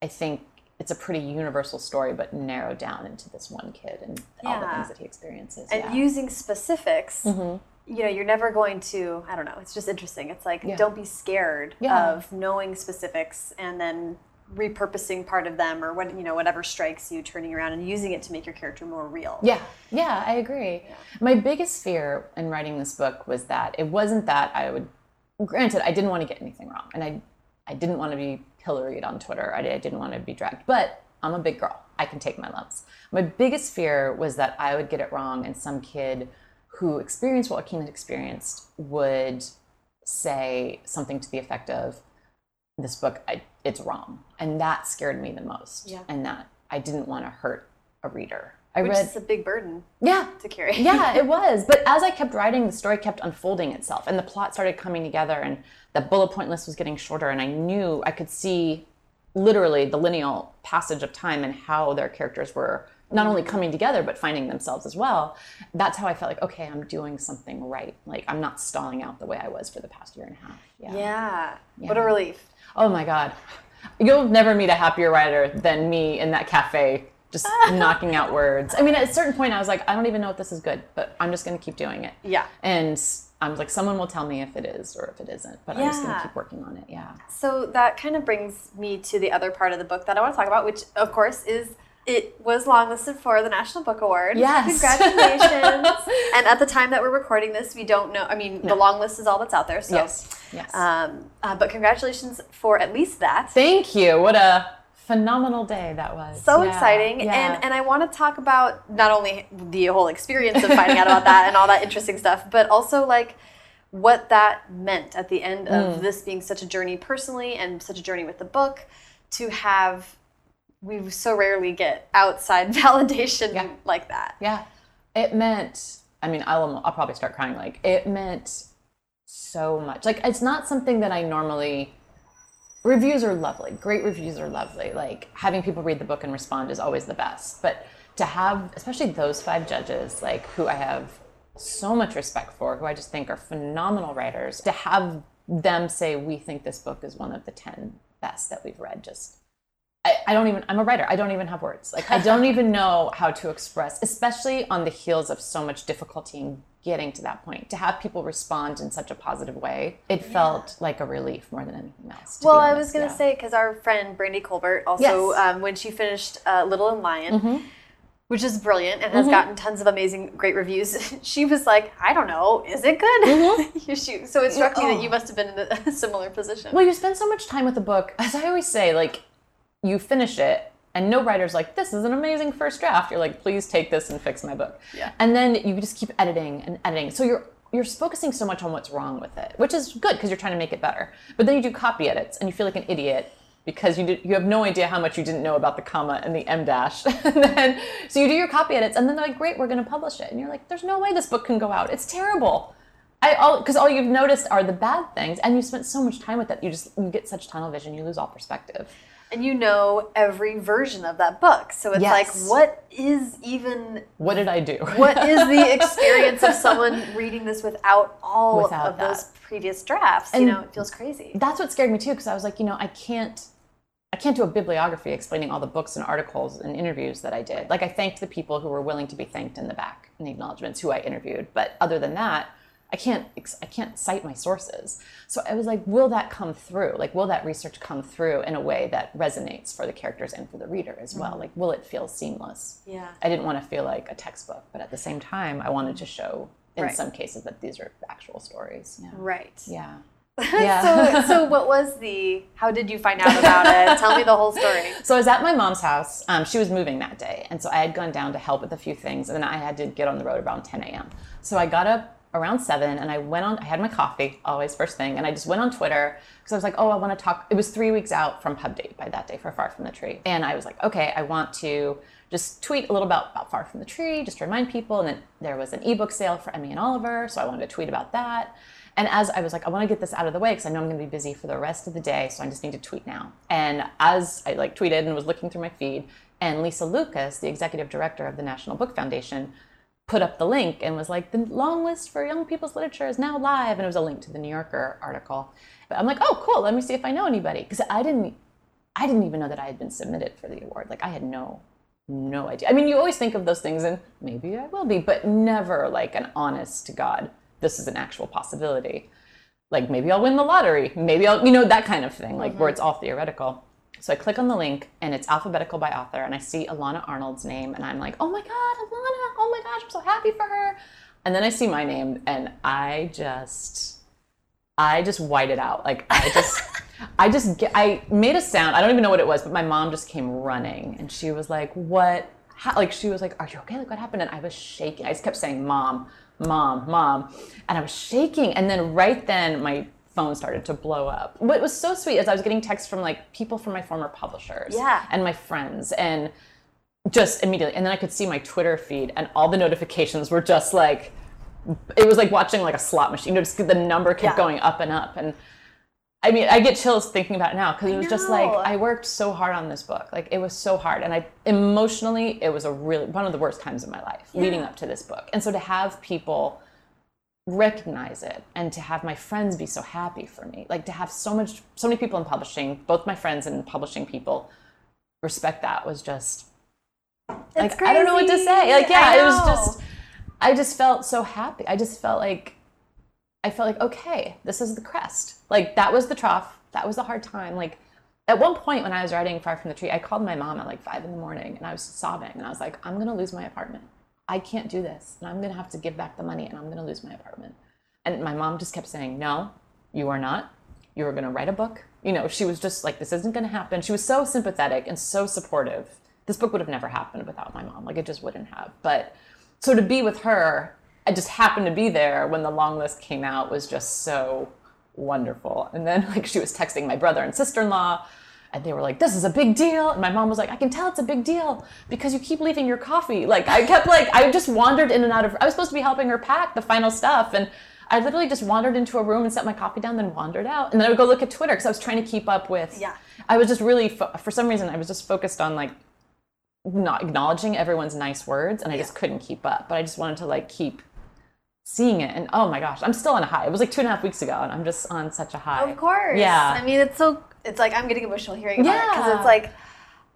I think it's a pretty universal story, but narrowed down into this one kid and all the things that he experiences. and yeah. using specifics, mm-hmm. you know, you're never going to, I don't know, it's just interesting. It's like, don't be scared Yeah. of knowing specifics and then repurposing part of them or what, you know, whatever strikes you, turning around and using it to make your character more real. Yeah, yeah, I agree. My biggest fear in writing this book was that it wasn't that I would. Granted, I didn't want to get anything wrong, and I, I didn't want to be pilloried on Twitter. I, I didn't want to be dragged, but I'm a big girl. I can take my lumps. My biggest fear was that I would get it wrong, and some kid who experienced what Joaquin had experienced would say something to the effect of, "This book, I, it's wrong," and that scared me the most. Yeah. And that I didn't want to hurt a reader. I Which read is a big burden yeah. to carry. yeah, it was. But as I kept writing, the story kept unfolding itself and the plot started coming together and the bullet point list was getting shorter and I knew I could see literally the lineal passage of time and how their characters were not only coming together but finding themselves as well. That's how I felt like, okay, I'm doing something right. Like I'm not stalling out the way I was for the past year and a half. Yeah. Yeah. What a relief. Oh my God. You'll never meet a happier writer than me in that cafe, just knocking out words. I mean, at a certain point, I was like, I don't even know if this is good, but I'm just going to keep doing it. Yeah. And I'm like, someone will tell me if it is or if it isn't, but I'm just gonna keep working on it. Yeah. So that kind of brings me to the other part of the book that I want to talk about, which of course is it was longlisted for the National Book Award. Yes. Congratulations. and at the time that we're recording this, we don't know. I mean, the long list is all that's out there. So, Yes. Yes. um, uh, but congratulations for at least that. Thank you. What a phenomenal day that was. so Yeah. exciting Yeah. and and i want to talk about not only the whole experience of finding out about that and all that interesting stuff but also like what that meant at the end Mm. of this being such a journey personally and such a journey with the book to have we so rarely get outside validation Yeah. like that Yeah, it meant. I mean, I'll I'll probably start crying. Like it meant so much. Like it's not something that I normally. Reviews are lovely. Great reviews are lovely. Like having people read the book and respond is always the best. But to have, especially those five judges, like who I have so much respect for, who I just think are phenomenal writers, to have them say we think this book is one of the ten best that we've read, just I, I don't even i'm a writer. I don't even have words. Like i don't even know how to express especially on the heels of so much difficulty in getting to that point. To have people respond in such a positive way it felt like a relief more than anything else well i was going to yeah. say because our friend brandy colbert also Yes. Mm-hmm. um, when she finished uh, little and lion which is brilliant and has gotten tons of amazing great reviews she was like i don't know. Is it good? Mm-hmm. So it struck me that you must have been in a similar position. Well you spend so much time with the book. As i always say like you finish it and no writer's like this is an amazing first draft. You're like please take this and fix my book. Yeah. and then you just keep editing and editing. So you're you're focusing so much on what's wrong with it which is good because you're trying to make it better. But then you do copy edits and you feel like an idiot because you did, you have no idea how much you didn't know about the comma and the em dash. And then so you do your copy edits and then they're like great we're going to publish it. And you're like there's no way this book can go out. It's terrible. I all because all you've noticed are the bad things, and you spent so much time with it. You just you get such tunnel vision, you lose all perspective. And you know every version of that book. So it's Yes. like, what is even What did I do? what is the experience of someone reading this without all Without of that. those previous drafts? you know, it feels crazy. That's what scared me too, because I was like, you know, I can't. I can't do a bibliography explaining all the books and articles and interviews that I did. Like I thanked the people who were willing to be thanked in the back in the acknowledgments who I interviewed, but other than that, I can't I can't cite my sources. So I was like, will that come through? Like will that research come through in a way that resonates for the characters and for the reader as well? Like will it feel seamless? Yeah. I didn't want to feel like a textbook, but at the same time, I wanted to show in Right. some cases that these are actual stories. Yeah. Right. Yeah. so, so what was the? How did you find out about it? Tell me the whole story. So I was at my mom's house. Um, she was moving that day, and so I had gone down to help with a few things, and then I had to get on the road around 10 a.m. So I got up around seven, and I went on. I had my coffee always first thing, and I just went on Twitter because I was like, oh, I want to talk. It was three weeks out from pub date by that day for Far from the Tree, and I was like, okay, I want to just tweet a little about, about Far from the Tree, just to remind people. And then there was an ebook sale for Emmy and Oliver, so I wanted to tweet about that. And as I was like, I want to get this out of the way because I know I'm going to be busy for the rest of the day, so I just need to tweet now. And as I like tweeted and was looking through my feed, and Lisa Lucas, the executive director of the National Book Foundation, put up the link and was like, the long list for young people's literature is now live, and it was a link to the New Yorker article. But I'm like, oh, cool. Let me see if I know anybody because I didn't, I didn't even know that I had been submitted for the award. Like I had no, no idea. I mean, you always think of those things and maybe I will be, but never like an honest to God, this is an actual possibility. Like maybe I'll win the lottery. Maybe I'll, you know, that kind of thing, like where mm-hmm. it's all theoretical. So I click on the link and it's alphabetical by author, and I see Elana Arnold's name, and I'm like, oh my God, Elana, oh my gosh, I'm so happy for her. And then I see my name, and I just, I just white it out. Like I just, I just, get, I made a sound. I don't even know what it was, but my mom just came running, and she was like, what? How? Like she was like, are you okay? Like what happened? And I was shaking. I just kept saying, mom, mom, mom, and I was shaking. And then right then, my phone started to blow up. What was so sweet is I was getting texts from like people from my former publishers Yeah. and my friends and just immediately and then I could see my Twitter feed and all the notifications were just like it was like watching like a slot machine. You know, just the number kept Yeah. going up and up and I mean, I get chills thinking about it now because it was just like. I worked so hard on this book. Like it was so hard, and I emotionally, it was a really one of the worst times of my life leading up to this book. And so to have people recognize it and to have my friends be so happy for me. Like to have so much so many people in publishing both my friends and publishing people respect that was just like It's i don't know what to say. like yeah it was just i just felt so happy. I just felt like i felt like okay this is the crest. Like that was the trough. That was the hard time. Like at one point when i was writing far from the tree i called my mom at like five in the morning and i was sobbing and i was like i'm gonna lose my apartment I can't do this. And I'm going to have to give back the money and I'm going to lose my apartment. And my mom just kept saying, No, you are not. You are going to write a book. You know, she was just like, This isn't going to happen. She was so sympathetic and so supportive. This book would have never happened without my mom. Like, it just wouldn't have. But so to be with her, I just happened to be there when the long list came out was just so wonderful. And then, like, she was texting my brother and sister in law and they were like, "This is a big deal." And my mom was like, "I can tell it's a big deal because you keep leaving your coffee." Like I kept like I just wandered in and out of. I was supposed to be helping her pack the final stuff, and I literally just wandered into a room and set my coffee down, then wandered out, and then I would go look at Twitter because I was trying to keep up with. Yeah. I was just really fo- for some reason I was just focused on like not acknowledging everyone's nice words, and I just couldn't keep up. But I just wanted to like keep seeing it, and oh my gosh, I'm still on a high. It was like two and a half weeks ago, and I'm just on such a high. Of course. Yeah. I mean, it's so. It's like I'm getting emotional hearing about it because it's like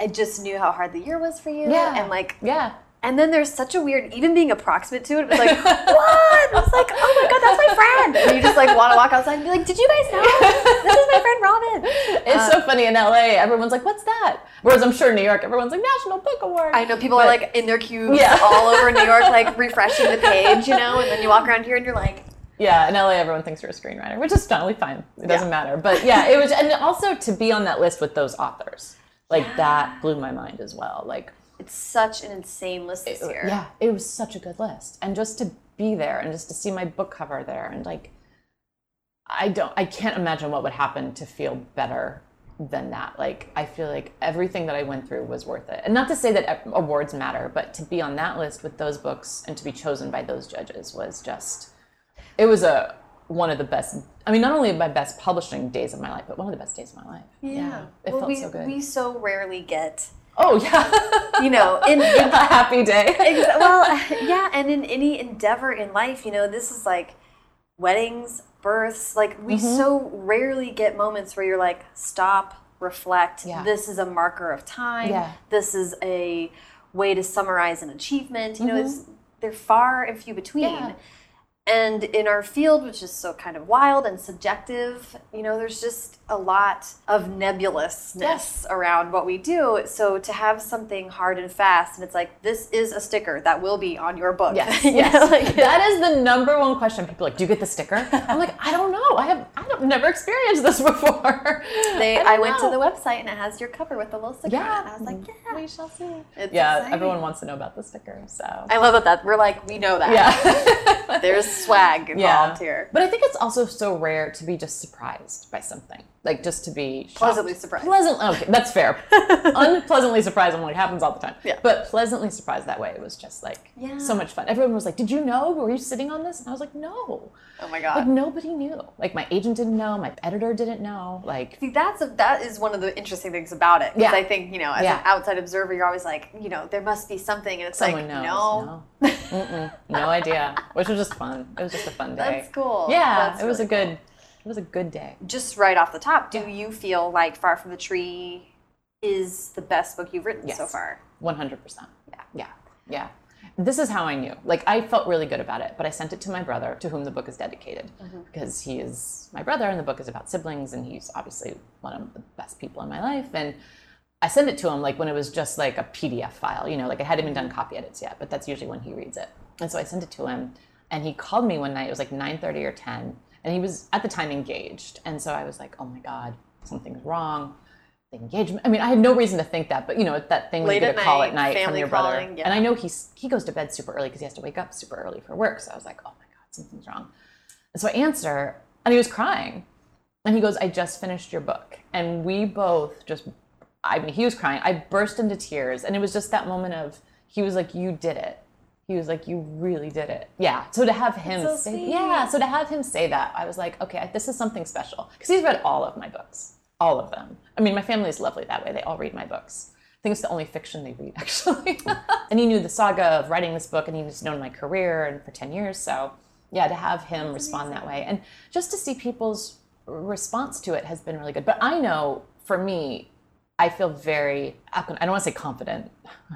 I just knew how hard the year was for you. Yeah. And like, Yeah. and then there's such a weird, even being approximate to it, it was like, what? It was like, oh my god, that's my friend. And you just like want to walk outside and be like, did you guys know? This is my friend Robin. It's so uh, funny in LA. Everyone's like, "What's that?" Whereas I'm sure in New York, everyone's like, "National Book Award." I know people are like in their cubes Yeah. all over New York, like refreshing the page, you know, and then you walk around here and you're like, Yeah, in LA, everyone thinks you're a screenwriter, which is totally fine. It doesn't Yeah. matter. But yeah, it was, and also to be on that list with those authors, like that blew my mind as well. Like, it's such an insane list this year. yeah, it was such a good list, and just to be there and just to see my book cover there, and like, I don't, I can't imagine what would happen to feel better than that. Like, I feel like everything that I went through was worth it. And not to say that awards matter, but to be on that list with those books and to be chosen by those judges was just, it was a one of the best I mean, not only my best publishing days of my life, but one of the best days of my life. Yeah, it well, felt we, so good. We so rarely get, oh yeah, you know, in, in a happy day. Exa- well, yeah, and in any endeavor in life, you know, this is like weddings, births. Like we Mm-hmm. so rarely get moments where you're like, stop, reflect. Yeah. This is a marker of time. Yeah. This is a way to summarize an achievement. You know, it's they're far and few between. Mm-hmm. Yeah. And in our field, which is so kind of wild and subjective, you know, there's just a lot of nebulousness Yes. around what we do. So to have something hard and fast, and it's like, this is a sticker that will be on your book. Yes, You yes. know, like- that is the number one question. People are like, do you get the sticker? I'm like, I don't know. I have, I don't never experienced this before. They, don't I, went to the website and it has your cover with the little sticker. Yeah. And I was like, yeah. we shall see. It's yeah, exciting. everyone wants to know about the sticker. So I love that, that we're like, we know that. yeah. There's swag involved here. But I think it's also so rare to be just surprised by something. Like just to be shocked. Pleasantly surprised. Pleasant. Oh, okay, that's fair. Unpleasantly surprised. I'm like happens all the time. Yeah. But pleasantly surprised that way. It was just like Yeah. so much fun. Everyone was like, "Did you know? Were you sitting on this?" And I was like, "No." Oh my god. Like nobody knew. Like my agent didn't know. My editor didn't know. Like See, that's a, that is one of the interesting things about it. Because Yeah. I think, you know, as Yeah. an outside observer, you're always like, you know, there must be something. And it's someone like, knows. no. No. No idea. Which was just fun. It was just a fun day. That's cool. Yeah. That's it was really a good. It was a good day. Just right off the top, do Yeah. you feel like Far From the Tree is the best book you've written Yes. so far? One hundred percent. Yeah, yeah, yeah. This is how I knew. Like I felt really good about it, but I sent it to my brother, to whom the book is dedicated, mm-hmm. because he is my brother, and the book is about siblings, and he's obviously one of the best people in my life. And I sent it to him like when it was just like a PDF file, you know, like I hadn't even done mm-hmm. copy edits yet, but that's usually when he reads it. And so I sent it to him, and he called me one night. It was like nine thirty or ten, and he was at the time engaged, and so I was like, oh my god, something's wrong the engagement. I mean, I had no reason to think that, but you know, that thing when you get a call at night from your brother. calling, yeah. And I know he's he goes to bed super early because he has to wake up super early for work. So I was like, oh my god, something's wrong. And so I answer, and he was crying, and he goes, "I just finished your book," and we both just. I mean, he was crying. I burst into tears, and it was just that moment of he was like, "You did it." He was like, "You really did it." Yeah. So to have him so say, yeah, so to have him say that, I was like, okay, this is something special because he's read all of my books, all of them. I mean, my family is lovely that way; they all read my books. I think it's the only fiction they read, actually. and he knew the saga of writing this book, and he's known my career and for ten years. So, yeah, to have him respond that way, and just to see people's response to it has been really good. But I know, for me, I feel very, I don't want to say confident.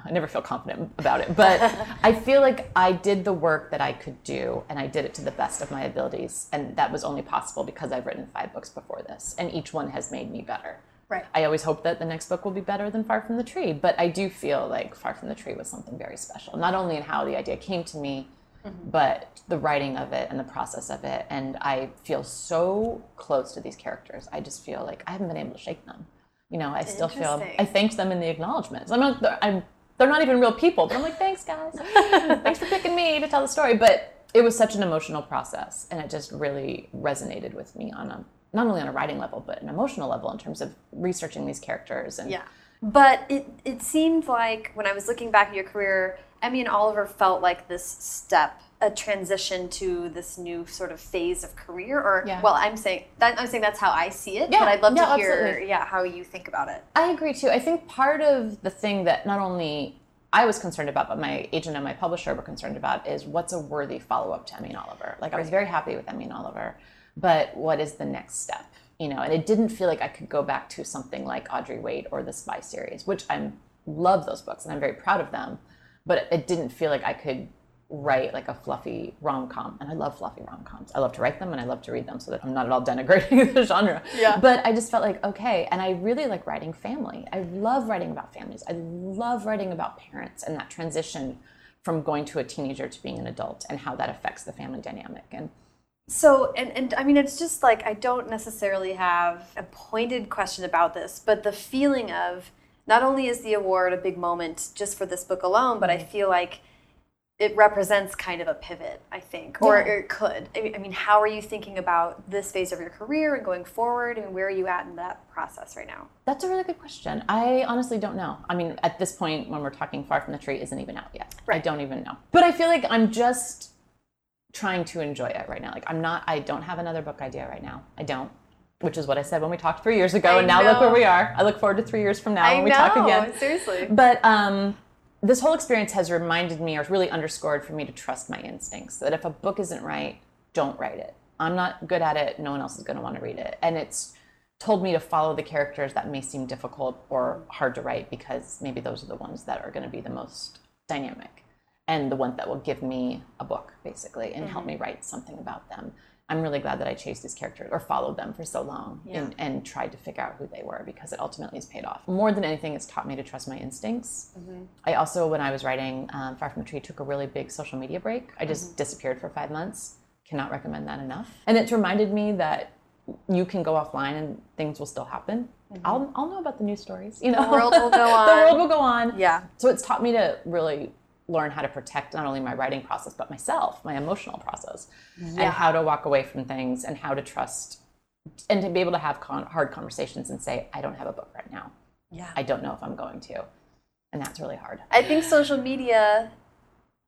I never feel confident about it, but I feel like I did the work that I could do and I did it to the best of my abilities. And that was only possible because I've written five books before this, and each one has made me better. Right. I always hope that the next book will be better than Far From the Tree, but I do feel like Far From the Tree was something very special, not only in how the idea came to me, mm-hmm. but the writing of it and the process of it. And I feel so close to these characters. I just feel like I haven't been able to shake them. You know, I still feel, I thanked them in the acknowledgments. I'm not, I'm, they're not even real people, but I'm like, thanks, guys. thanks for picking me to tell the story. But it was such an emotional process, and it just really resonated with me on a not only on a writing level, but an emotional level in terms of researching these characters. And Yeah. But it, it seemed like when I was looking back at your career, Emmy and Oliver felt like this step, a transition to this new sort of phase of career. Or Yeah. well, I'm saying that I'm saying that's how I see it. Yeah, but I'd love to hear absolutely. yeah how you think about it. I agree too. I think part of the thing that not only I was concerned about, but my agent and my publisher were concerned about is what's a worthy follow up to Emmy and Oliver. Like I was very happy with Emmy and Oliver, but what is the next step? You know, and it didn't feel like I could go back to something like Audrey Wait or the Spy series, which I love those books and I'm very proud of them, but it didn't feel like I could write like a fluffy rom com, and I love fluffy rom coms. I love to write them and I love to read them, so that I'm not at all denigrating the genre. Yeah. But I just felt like okay, and I really like writing family. I love writing about families. I love writing about parents and that transition from going to a teenager to being an adult and how that affects the family dynamic. And So, and, and I mean, it's just like I don't necessarily have a pointed question about this, but the feeling of not only is the award a big moment just for this book alone, but I Mm-hmm. feel like it represents kind of a pivot, I think, or, Yeah. or it could. I mean- how are you thinking about this phase of your career and going forward, and where are you at in that process right now? that's a really good question. I honestly don't know. I mean, at this point, when we're talking Far from the Tree, isn't even out yet. Right. I don't even know. But I feel like I'm just trying to enjoy it right now. Like I'm not I don't have another book idea right now. I don't. Which is what I said when we talked three years ago, I and now look where we are. I look forward to three years from now I when we know, talk again. seriously. But um, this whole experience has reminded me, or really underscored for me, to trust my instincts. That if a book isn't right, don't write it. I'm not good at it. No one else is going to want to read it. And it's told me to follow the characters that may seem difficult or hard to write because maybe those are the ones that are going to be the most dynamic and the ones that will give me a book basically and help mm-hmm. me write something about them. I'm really glad that I chased these characters or followed them for so long and, and tried to figure out who they were because it ultimately has paid off. More than anything, it's taught me to trust my instincts. Mm-hmm. I also, when I was writing um, Far From the Tree, took a really big social media break. I just mm-hmm. disappeared for five months. Cannot recommend that enough. And it's reminded me that you can go offline and things will still happen. Mm-hmm. I'll, I'll know about the news stories. You know, The world will go on. the world will go on. Yeah. So it's taught me to really learn how to protect not only my writing process but myself, my emotional process, and how to walk away from things and how to trust and to be able to have con- hard conversations and say, I don't have a book right now. Yeah. I don't know if I'm going to. And that's really hard. I think social media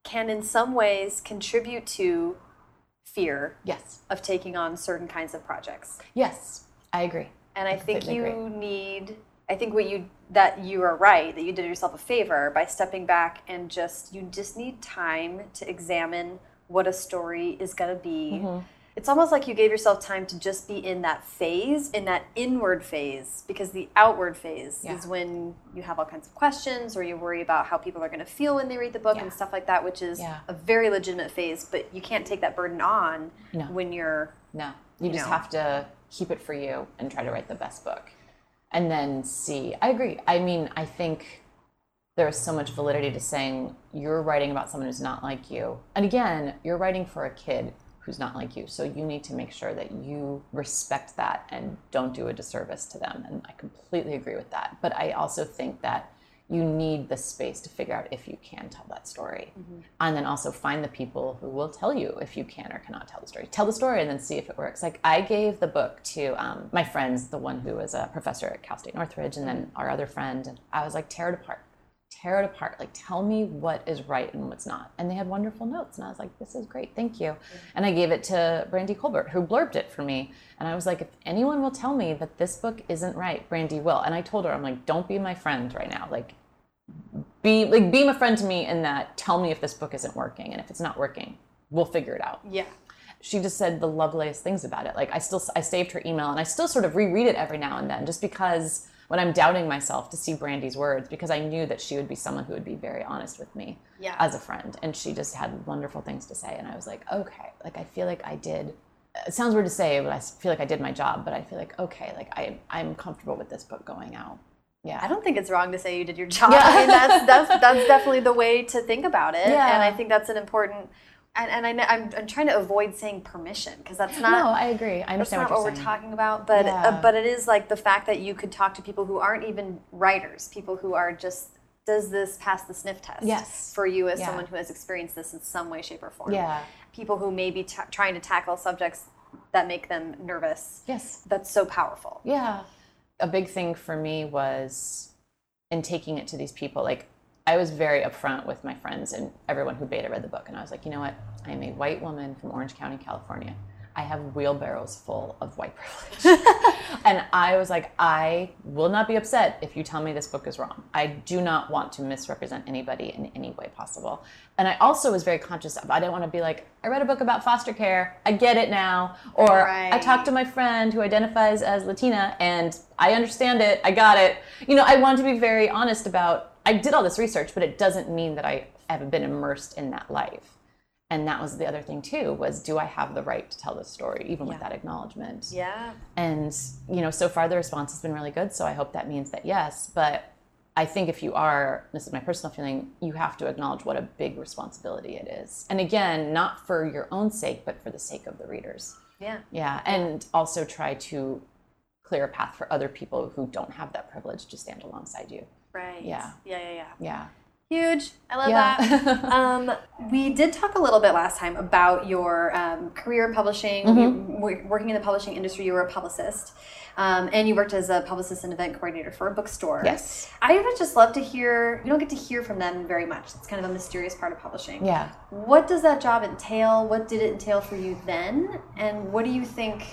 can, in some ways, contribute to fear Yes. of taking on certain kinds of projects. Yes. I agree. And I think you agree. need, I think what you, that you are right, that you did yourself a favor by stepping back and just, you just need time to examine what a story is going to be. Mm-hmm. It's almost like you gave yourself time to just be in that phase, in that inward phase, because the outward phase Yeah. is when you have all kinds of questions or you worry about how people are going to feel when they read the book Yeah. and stuff like that, which is Yeah. a very legitimate phase, but you can't take that burden on No. when you're No. You just know. have to keep it for you and try to write the best book. And then see. I agree. I mean, I think there is so much validity to saying you're writing about someone who's not like you. And again, you're writing for a kid who's not like you. So you need to make sure that you respect that and don't do a disservice to them. And I completely agree with that. But I also think that you need the space to figure out if you can tell that story. And then also find the people who will tell you if you can or cannot tell the story. Tell the story and then see if it works. Like I gave the book to um, my friends, the one who was a professor at Cal State Northridge, and then our other friend. And I was like, tear it apart. Tear it apart. Like, tell me what is right and what's not. And they had wonderful notes. And I was like, this is great. Thank you. And I gave it to Brandy Colbert, who blurbed it for me. And I was like, if anyone will tell me that this book isn't right, Brandy will. And I told her, I'm like, don't be my friend right now. Like, be like be a friend to me in that tell me if this book isn't working and if it's not working we'll figure it out yeah. she just said the loveliest things about it like i still i saved her email and i still sort of reread it every now and then just because when i'm doubting myself to see brandy's words because i knew that she would be someone who would be very honest with me Yeah. as a friend and she just had wonderful things to say and i was like okay like i feel like i did it sounds weird to say but i feel like i did my job but i feel like okay like i i'm comfortable with this book going out yeah I don't think it's wrong to say you did your job. I mean, that's, that's, that's definitely the way to think about it. Yeah. And I think that's an important, and, and I, know- I'm, I'm trying to avoid saying permission because that's not, no i agree i that's understand not what what we're talking about. But, Yeah. uh, but it is like the fact that you could talk to people who aren't even writers, people who are just, does this pass the sniff test Yes. for you as Yeah. someone who has experienced this in some way, shape, or form? Yeah. People who may be ta trying to tackle subjects that make them nervous. yes That's so powerful. Yeah. A big thing for me was in taking it to these people, like I was very upfront with my friends and everyone who beta read the book. And I was like, you know what? I am a white woman from Orange County, California. I have wheelbarrows full of white privilege. and I was like, I will not be upset if you tell me this book is wrong. I do not want to misrepresent anybody in any way possible. And I also was very conscious of, I didn't want to be like, I read a book about foster care. I get it now. Or I talked to my friend who identifies as Latina and I understand it. I got it. You know, I wanted to be very honest about, I did all this research, but it doesn't mean that I have been immersed in that life. And that was the other thing too, was do I have the right to tell this story, even with that acknowledgement? Yeah. And, you know, so far the response has been really good. So I hope that means that yes. But I think if you are, this is my personal feeling, you have to acknowledge what a big responsibility it is. And again, not for your own sake, but for the sake of the readers. Yeah. Yeah. And also try to clear a path for other people who don't have that privilege to stand alongside you. Right. Yeah. Yeah, yeah, yeah. Yeah. Huge. I love Yeah. that. um, we did talk a little bit last time about your um, career in publishing. Mm-hmm. You working in the publishing industry, you were a publicist. Um, and you worked as a publicist and event coordinator for a bookstore. Yes. I would just love to hear, you don't get to hear from them very much. It's kind of a mysterious part of publishing. Yeah. What does that job entail? What did it entail for you then? And what do you think?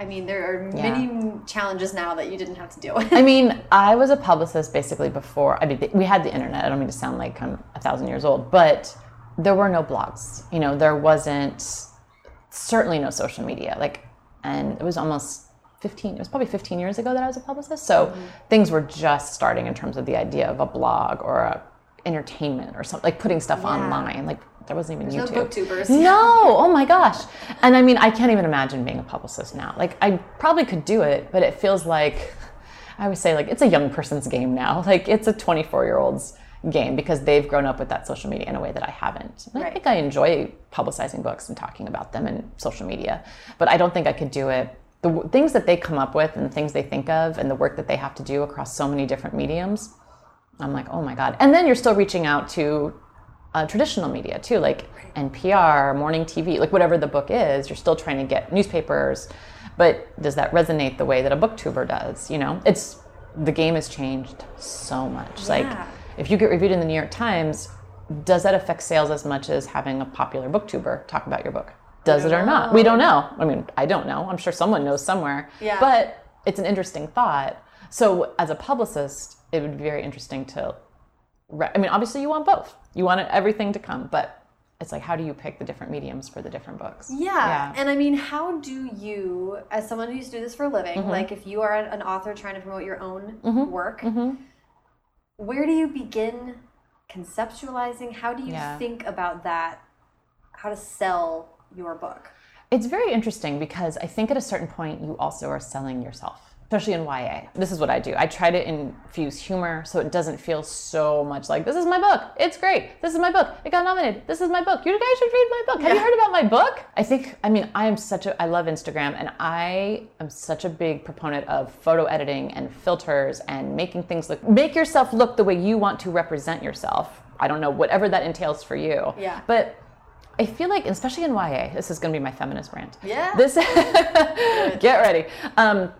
I mean, there are Yeah. many challenges now that you didn't have to deal with. I mean, I was a publicist basically before. I mean, we had the internet. I don't mean to sound like I'm a thousand years old, but there were no blogs. You know, there wasn't certainly no social media. Like, and it was almost 15. It was probably 15 years ago that I was a publicist. So Mm-hmm. things were just starting in terms of the idea of a blog or a entertainment or something like putting stuff online. Like there wasn't even no YouTube. booktubers. No, oh my gosh. And I mean, I can't even imagine being a publicist now. Like, I probably could do it, but it feels like, I would say, like, it's a young person's game now. Like, it's a 24 year old's game because they've grown up with that social media in a way that I haven't. And I think I enjoy publicizing books and talking about them in social media, but I don't think I could do it. The w- things that they come up with and the things they think of and the work that they have to do across so many different mediums, I'm like, oh my God. And then you're still reaching out to uh, traditional media too, like NPR, morning TV, like whatever the book is, you're still trying to get newspapers. But does that resonate the way that a booktuber does? You know, it's the game has changed so much. Like, if you get reviewed in the New York Times, does that affect sales as much as having a popular booktuber talk about your book? Does it or not? We don't know. I mean, I don't know. I'm sure someone knows somewhere. Yeah. But it's an interesting thought. So, as a publicist, it would be very interesting to. re- I mean, obviously, you want both. You want everything to come, but it's like, how do you pick the different mediums for the different books? Yeah. And I mean, how do you, as someone who used to do this for a living, Mm-hmm. like if you are an author trying to promote your own work, Mm-hmm. where do you begin conceptualizing? How do you Yeah. think about that? How to sell your book? It's very interesting because I think at a certain point you also are selling yourself, especially in YA. This is what I do. I try to infuse humor so it doesn't feel so much like this is my book. It's great. This is my book. It got nominated. This is my book. You guys should read my book. Have you heard about my book? I think I mean I am such a I love Instagram and I am such a big proponent of photo editing and filters and making things look make yourself look the way you want to represent yourself. I don't know whatever that entails for you. Yeah. But I feel like, especially in YA, this is going to be my feminist rant. Yeah. This, get ready. Um,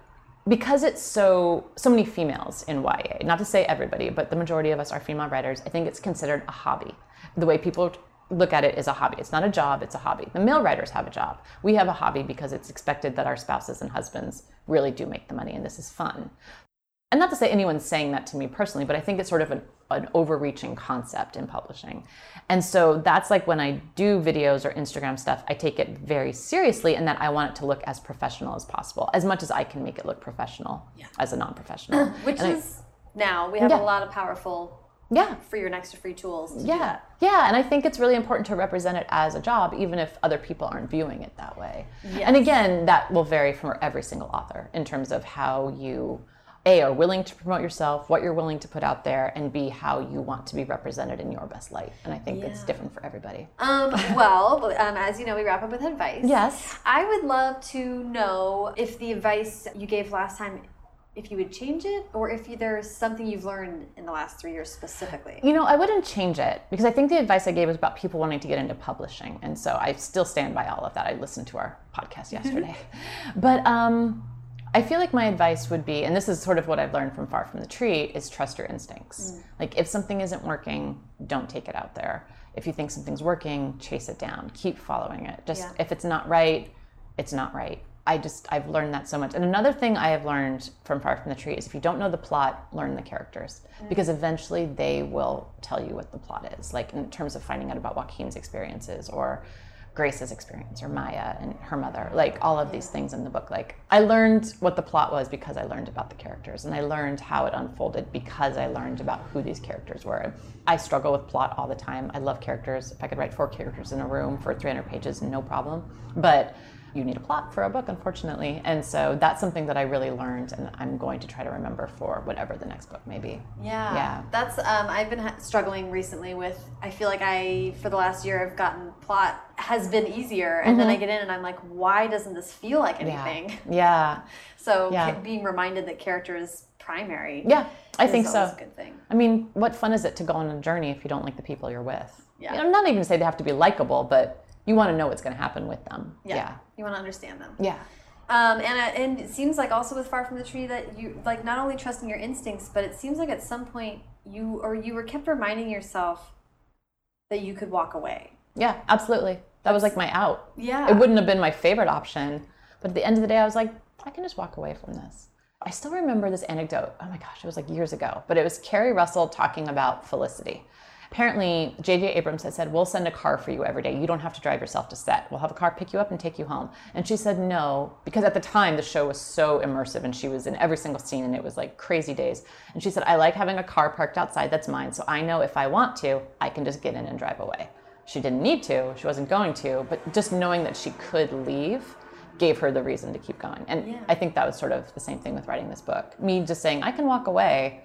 because it's so so many females in YA. Not to say everybody, but the majority of us are female writers. I think it's considered a hobby. The way people look at it is a hobby. It's not a job. It's a hobby. The male writers have a job. We have a hobby because it's expected that our spouses and husbands really do make the money, and this is fun and not to say anyone's saying that to me personally, but I think it's sort of an, an overreaching concept in publishing. And so that's like when I do videos or Instagram stuff, I take it very seriously and that I want it to look as professional as possible, as much as I can make it look professional as a non professional. Which is now we have Yeah. a lot of powerful yeah. free or next to free tools. To Yeah, yeah, and I think it's really important to represent it as a job, even if other people aren't viewing it that way. And again, that will vary for every single author in terms of how you a are willing to promote yourself, what you're willing to put out there, and b how you want to be represented in your best light. And I think it's different for everybody. Um, well, um, as you know, we wrap up with advice. Yes. I would love to know if the advice you gave last time, if you would change it, or if you, there's something you've learned in the last three years specifically. You know, I wouldn't change it because I think the advice I gave was about people wanting to get into publishing. And so I still stand by all of that. I listened to our podcast yesterday. but um, I feel like my advice would be, and this is sort of what I've learned from Far From the Tree, is trust your instincts. Mm. Like if something isn't working, don't take it out there. If you think something's working, chase it down. Keep following it. Just Yeah. if it's not right, it's not right. I just I've learned that so much. And another thing I have learned from Far From the Tree is if you don't know the plot, learn the characters mm. because eventually they will tell you what the plot is. Like in terms of finding out about Joaquin's experiences or Grace's experience or Maya and her mother, like all of these things in the book. Like I learned what the plot was because I learned about the characters and I learned how it unfolded because I learned about who these characters were. I struggle with plot all the time. I love characters. If I could write four characters in a room for 300 pages, no problem. But you need a plot for a book, unfortunately. And so that's something that I really learned, and I'm going to try to remember for whatever the next book may be. Yeah, Yeah. That's um, I've been ha- struggling recently with. I feel like I for the last year I've gotten plot has been easier, and then I get in and I'm like, why doesn't this feel like anything? Yeah. So Yeah. being reminded that character is primary. Yeah, I think so. good thing. I mean, what fun is it to go on a journey if you don't like the people you're with? Yeah. You know, not even to say they have to be likable, but you want to know what's going to happen with them. Yeah. You want to understand them. Yeah. Um, and, uh, and it seems like also with Far From the Tree that you like not only trusting your instincts, but it seems like at some point you or you were kept reminding yourself that you could walk away. Yeah, absolutely. That was like my out. Yeah. It wouldn't have been my favorite option, but at the end of the day, I was like, I can just walk away from this. I still remember this anecdote. Oh my gosh, it was like years ago, but it was Keri Russell talking about Felicity. Apparently, J.J. Abrams had said, We'll send a car for you every day. You don't have to drive yourself to set. We'll have a car pick you up and take you home. And she said no, because at the time the show was so immersive and she was in every single scene and it was like crazy days. And she said, I like having a car parked outside that's mine, so I know if I want to, I can just get in and drive away. She didn't need to, she wasn't going to, but just knowing that she could leave gave her the reason to keep going. And Yeah. I think that was sort of the same thing with writing this book. Me just saying, I can walk away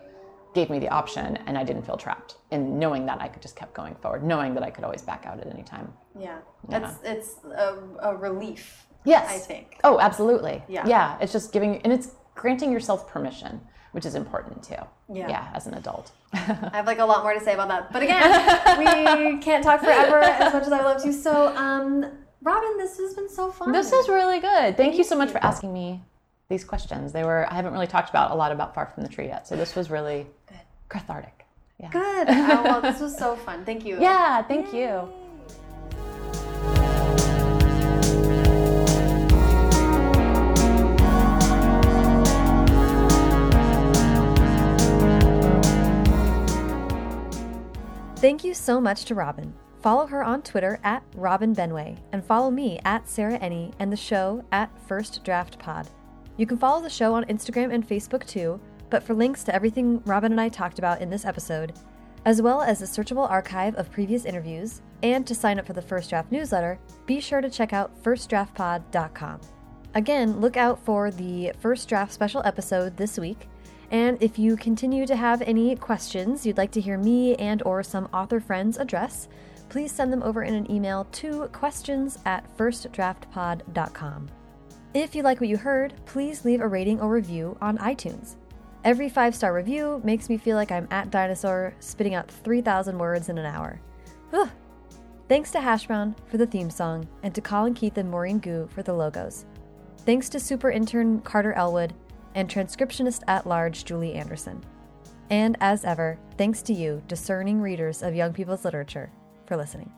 gave me the option and I didn't feel trapped. And knowing that I could just kept going forward, knowing that I could always back out at any time. Yeah. Yeah. It's it's a, a relief. Yes. I think. Oh, absolutely. Yeah. Yeah. It's just giving, and it's granting yourself permission, which is important too. Yeah. Yeah, as an adult. I have like a lot more to say about that. But again, we can't talk forever as much as I would love to. So, um, Robin, this has been so fun. this is really good. Thank you so much for asking me these questions. They were, I haven't really talked about a lot about Far From the Tree yet. So this was really Good. cathartic. Yeah. good. Oh, well, this was so fun. Thank you. Yeah. Thank you. Thank you so much to Robin. Follow her on Twitter at Robin Benway and follow me at Sarah Enni and the show at First Draft Pod. You can follow the show on Instagram and Facebook too, but for links to everything Robin and I talked about in this episode, as well as a searchable archive of previous interviews, and to sign up for the First Draft newsletter, be sure to check out firstdraftpod.com. Again, look out for the First Draft special episode this week. And if you continue to have any questions you'd like to hear me and or some author friends address, please send them over in an email to questions at firstdraftpod.com. If you like what you heard, please leave a rating or review on iTunes. Every five star review makes me feel like I'm at Dinosaur spitting out 3,000 words in an hour. Thanks to Hashbrown for the theme song and to Colin Keith and Maurene Goo for the logos. Thanks to super intern Carter Elwood and transcriptionist at large Julie Anderson. And as ever, thanks to you, discerning readers of young people's literature, for listening.